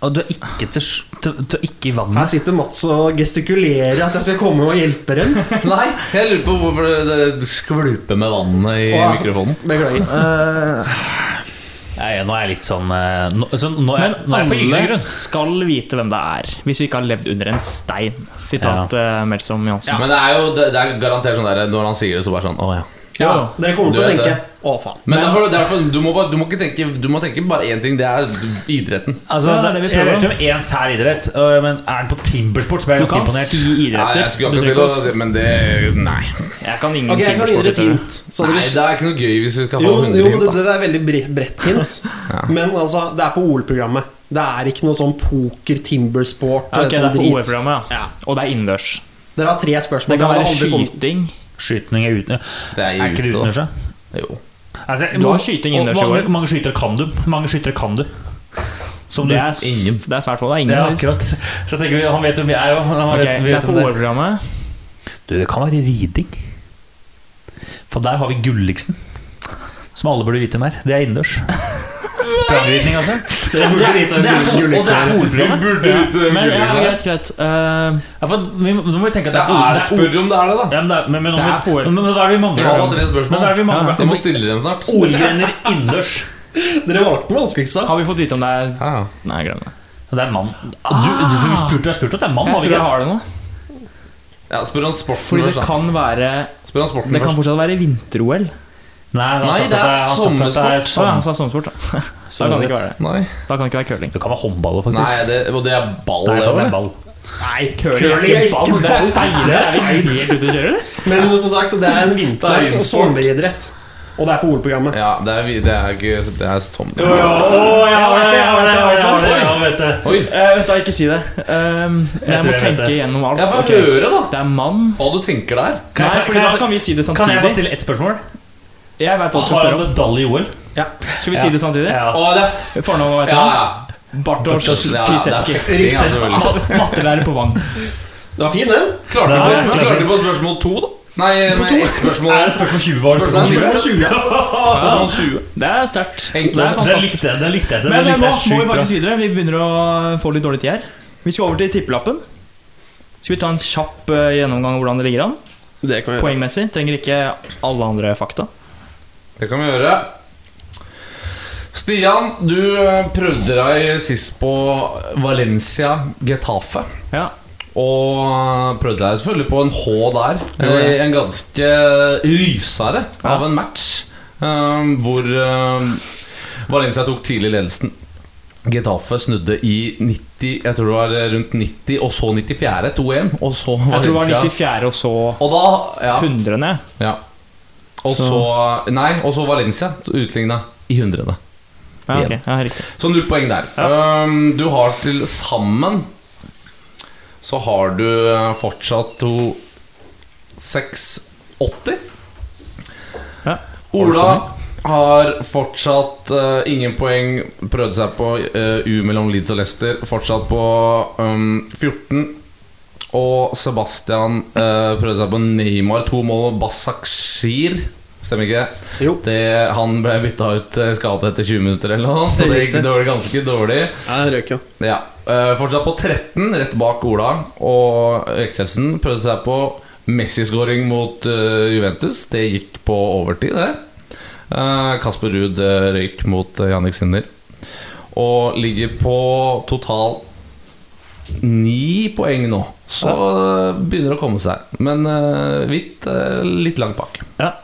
Og du er ikke, til, til, er ikke i Her sitter Mats og gestikulerer at jeg skal komme og hjelpe dem. [laughs] Nei, jeg lurer på hvorfor det, det skvulper med vannet i Åh, mikrofonen. Beklager. eh, Nei, nå er jeg litt sånn eh, Nå, så nå, er, Men nå er jeg på gyllene grunn. skal vite hvem det er, hvis vi ikke har levd under en stein. Sitat ja. Melsom Johansen. Men det er jo det, det er garantert sånn der Når han sier det, så bare sånn Å ja. Ja, dere kommer til å tenke det. Å, faen. Men, derfor, derfor, du, må bare, du må ikke tenke Du må tenke bare én ting. Det er idretten. Altså, Ja, det er det, det vi jeg prøver. vet jo om én sær idrett, øh, men er den på timbersport, så blir jeg Du ganske kan imponert. si Ja, idretter. jeg skulle Du akkurat trenger til ikke å Men det Nei. Jeg kan ingen Ok, jeg kan gi dere et tror hint. Så Nei, dere det er ikke noe gøy hvis vi skal ha Jo, men- 100 men hint. det, da. det er veldig bre- bredt hint. [laughs] Men altså, det er på OL-programmet. Det er ikke noe sånn poker, timbersport Ja, ok, det sånn er på drit. OL-programmet, ja. Og det er innendørs. Dere har tre spørsmål. Det kan dere være aldri kommet- skyting. Skyting er ute. Det er Er ikke det utendørs, da? Jo. Altså, Du har skyting innendørs i Hvor mange, år. skytere kan du? Mange skytere kan du? Som Det er, Ingen. det er svært få. Det er ingen. Ja, akkurat. Så jeg tenker, Han vet hvem vi er jo. Han Ok, vet, vi det er på det. OL-programmet. Du, det kan være riding. For der har vi Gulliksen. Som alle burde vite mer. Det er innendørs. Sprangridning, altså. Dere burde vite Det er, hvem og det er Gulliksen er. Men ja, greit, greit. Uh, Ja, for vi, nå må vi tenke at Det er spør om det er det, da. Ja, men, det er, men, men, Det er men, men, men hva er det vi mangler? Vi har tre spørsmål. Er vi mangler? Vi må stille dem snart. OL-grener innendørs. Dere valgte den vanskeligste. har vi fått vite om det er Ja. Nei, glem det. Det er en mann. Du, du, du spurte, at det er mann. Jeg har vi tror jeg har det nå. ja, spør om sporten Fordi det først. kan være Spør om sporten Det kan fortsatt være vinter-OL. Nei, han Nei, det er sommersport. er ja, sånn- han sa sommersport, da. Da kan det ikke være det. Nei. Da kan det ikke være curling. Det kan være håndball faktisk. Nei, det, og det er ball, Nei, det det òg. er ball. Nei, Curling er ikke ball, det er steiner. Det er helt ute å kjøre. Men som sagt, det er en vinter- det er Steinsport. sommeridrett. Og det er på OL-programmet. Ja, det er, det er ikke Det er sånn Å, jeg har vært det, jeg har det, vet det. Oi! Eh, Vent, da, ikke si det. Um, jeg, jeg må jeg tenke det. gjennom alt. Jeg får okay. høre, da. Det er mann. Hva du tenker der. Nei, for kan da kan vi si det Kan jeg bare stille ett spørsmål? Jeg vet hva du Har skal han spørre om. medalje i OL? Ja. Skal vi si det samtidig? Ja. Å, det er Fornavn hva heter Ja, han? ja. Bartosz Ja, det er fekting, altså. vel. Mattelærer på Vang. Det var fin, den. Klarte du på, klarte du på spørsmål to, da? Nei, med ett spørsmål. Er det spørsmål 20 var det? Det er spørsmål 20. Spørsmål 20. Det er sterkt. Enkelt. Det er Den fantastisk. likte jeg, den likte jeg. Men Den eh, likte nå jeg må vi bra. faktisk videre. Vi begynner å få litt dårlig tid her. Vi skal over til tippelappen. Skal vi ta en kjapp eh, gjennomgang av hvordan det ligger an? Det kan vi gjøre. Poengmessig. Trenger ikke alle andre fakta. Det kan vi gjøre. Stian, du eh, prøvde deg sist på Valencia Getafe. Ja. Og prøvde deg selvfølgelig på en H der. I. Eh, En ganske rysere av en match. eh, hvor eh, Valencia tok tidlig ledelsen. Getafe snudde i 90 Jeg tror det var rundt 90, og så 94. 2-1. Og så Jeg tror det var 94. og så Og da ja, 100. ja. Og Så- Nei, og så Valencia utligna i hundrede. Ja, okay. Ja, riktig. Så null poeng der. Um, du har til sammen Så har du eh, fortsatt to 680. Ja. Ola har fortsatt uh, ingen poeng. Prøvde seg på uh, U mellom Leeds og Leicester. Fortsatt på um, 14. Og Sebastian uh, prøvde seg på Neymar. To mål. Basakshir. Stemmer ikke? Jo. det? Han ble bytta ut eh, skadet etter 20 minutter eller noe, så det gikk dårlig, ganske dårlig. Ja, det røk jo. Ja, Uh, Fortsatt på 13, rett bak Ola. Og Ektelsen prøvde seg på Messi-skåring mot uh, Juventus. Det gikk på overtid, det. Uh, Kasper Ruud røyk mot Jannik Sinner. Og ligger på total ni poeng nå. Så ja. begynner det å komme seg. Men uh, vidt eh, litt langt bak. Ja.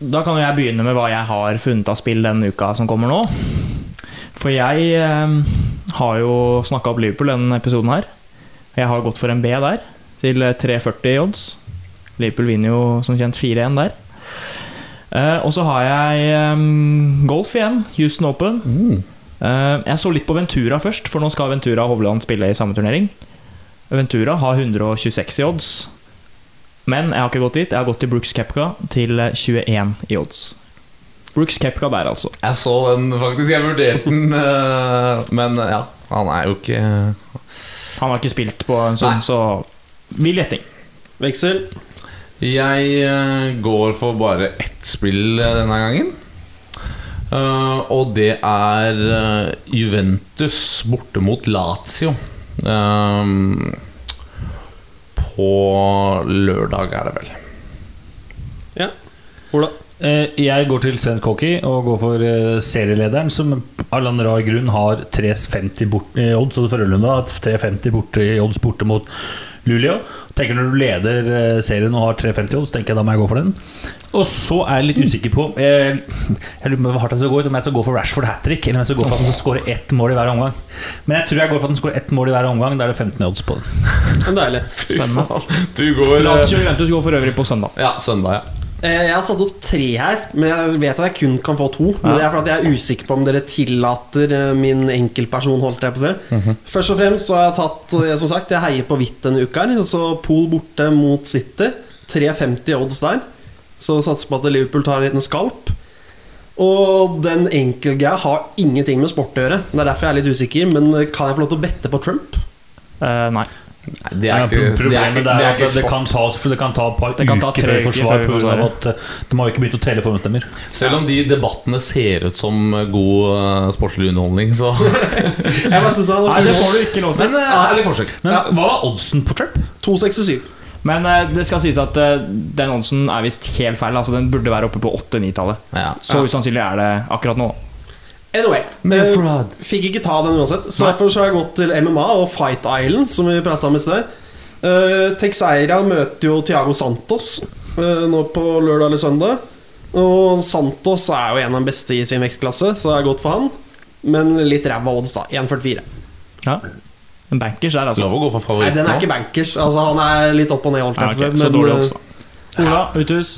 Da kan jo jeg begynne med hva jeg har funnet av spill denne uka som kommer nå. For jeg eh, har jo snakka opp Liverpool denne episoden her. Jeg har gått for en B der, til eh, 3,40 odds. Liverpool vinner jo som kjent 4-1 der. Uh, og så har jeg um, golf igjen, Houston Open. Eh, jeg så litt på Ventura først, for nå skal Ventura og Hovland spille i samme turnering. Ventura har 126 i odds. Men jeg har ikke gått dit. Jeg har gått til Brooks Kepka til 21 i odds. Brooks Kepka der, altså. Jeg så den faktisk. Jeg vurderte den, [laughs] eh, men ja, han er jo ikke Han har ikke spilt på en sånn, så vill gjetting. Veksel. Jeg eh, går for bare ett spill eh, denne gangen. Eh, og det er eh, Juventus borte mot Lazio. Eh, på lørdag, er det vel. Ja. Ola. Eh, Jeg går til svensk hockey og går for serielederen, som av en eller annen rar grunn har 3,50 borte i odds. Og Frølunda har 3,50 borte i odds borte mot Luleå. Tenker Når du leder eh, serien og har 3,50 odds, tenker jeg da må jeg gå for den. Og så er jeg litt usikker på Jeg, Jeg lurer på hvor hardt jeg skal gå ut, om jeg skal gå for Rashford hat trick, eller om jeg skal gå for at han skal skåre ett mål i hver omgang. Men jeg tror jeg går for at han skårer ett mål i hver omgang. Da er det 15 odds på den. [laughs] Men deilig. Spennende. Du går eh, Lazio og Juventus går for øvrig på søndag. Ja, søndag, ja. Eh, Jeg har satt opp tre her, men jeg vet at jeg kun kan få to. Men det er fordi jeg er usikker på om dere tillater eh, min enkeltperson, holdt jeg på å si. Først og fremst så har jeg tatt eh, Som sagt, jeg heier på hvitt denne uka her. Så Pool borte mot City. 3,50 odds der. Så satser på at Liverpool tar en liten skalp. Og den enkeltgreia har ingenting med sport å gjøre. Det er derfor jeg er litt usikker. Men kan jeg få lov til å bette på Trump? Uh, nei. Det er ikke, det er Problemet det det er er ikke at det kan ta, for det kan ta par Det kan ta tre forsvar svaret. at eh, de har ikke begynt å telle formstemmer. Selv om de debattene ser ut som god eh, sportslig underholdning, så [laughs] Jeg bare synes han nei, det får du ikke lov til. Men eh, ærlig forsøk. Men Ja. hva var oddsen på Trump? 2,67. Men eh, det skal sies at eh, den oddsen er visst helt feil. Altså Den burde være oppe på 8-9-tallet. Ja. Så usannsynlig er det akkurat nå. Anyway. Men fraud. Fikk ikke ta den uansett. Så Nei. derfor så har jeg gått til MMA og Fight Island, som vi prata om i sted. Uh, Texeira møter jo Thiago Santos uh, nå på lørdag eller søndag. Og Santos er jo en av de beste i sin vektklasse, så det er godt for han. Men litt ræva odds, da. 1,44. Ja En bankers er altså. Lov å gå for Nei, den er nå. ikke bankers. Altså Han er litt opp og ned. Holdt Ja, okay. så dårlig eh, odds, da. Ola Uthus.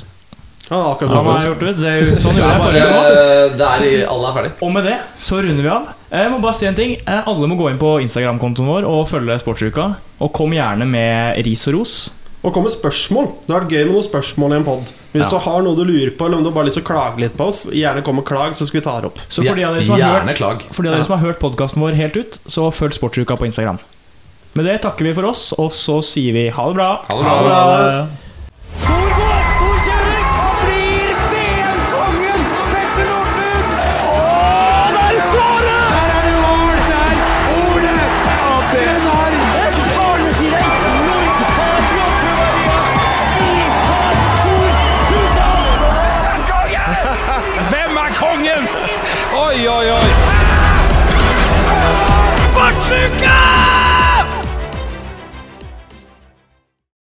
Akkurat Han har gjort det. det er jo, [laughs] sånn gjorde er jeg forrige gang. det er Alle er ferdig. Og med det så runder vi av. Jeg må bare si en ting. Eh, Alle må gå inn på Instagram-kontoen vår og følge Sportsuka. Og kom gjerne med ris og ros. Og kom med spørsmål. Det har vært gøy med noen spørsmål i en pod. Hvis Ja. du har noe du lurer på, eller om du bare har lyst til å klage litt på oss, gjerne kom og klag, så skal vi ta det opp. Så for de av dere som har hørt Gjerne klag. For de av dere som har hørt podkasten vår helt ut, så følg Sportsuka på Instagram. Med det takker vi for oss, og så sier vi ha det bra. Ha det bra. Ha det bra.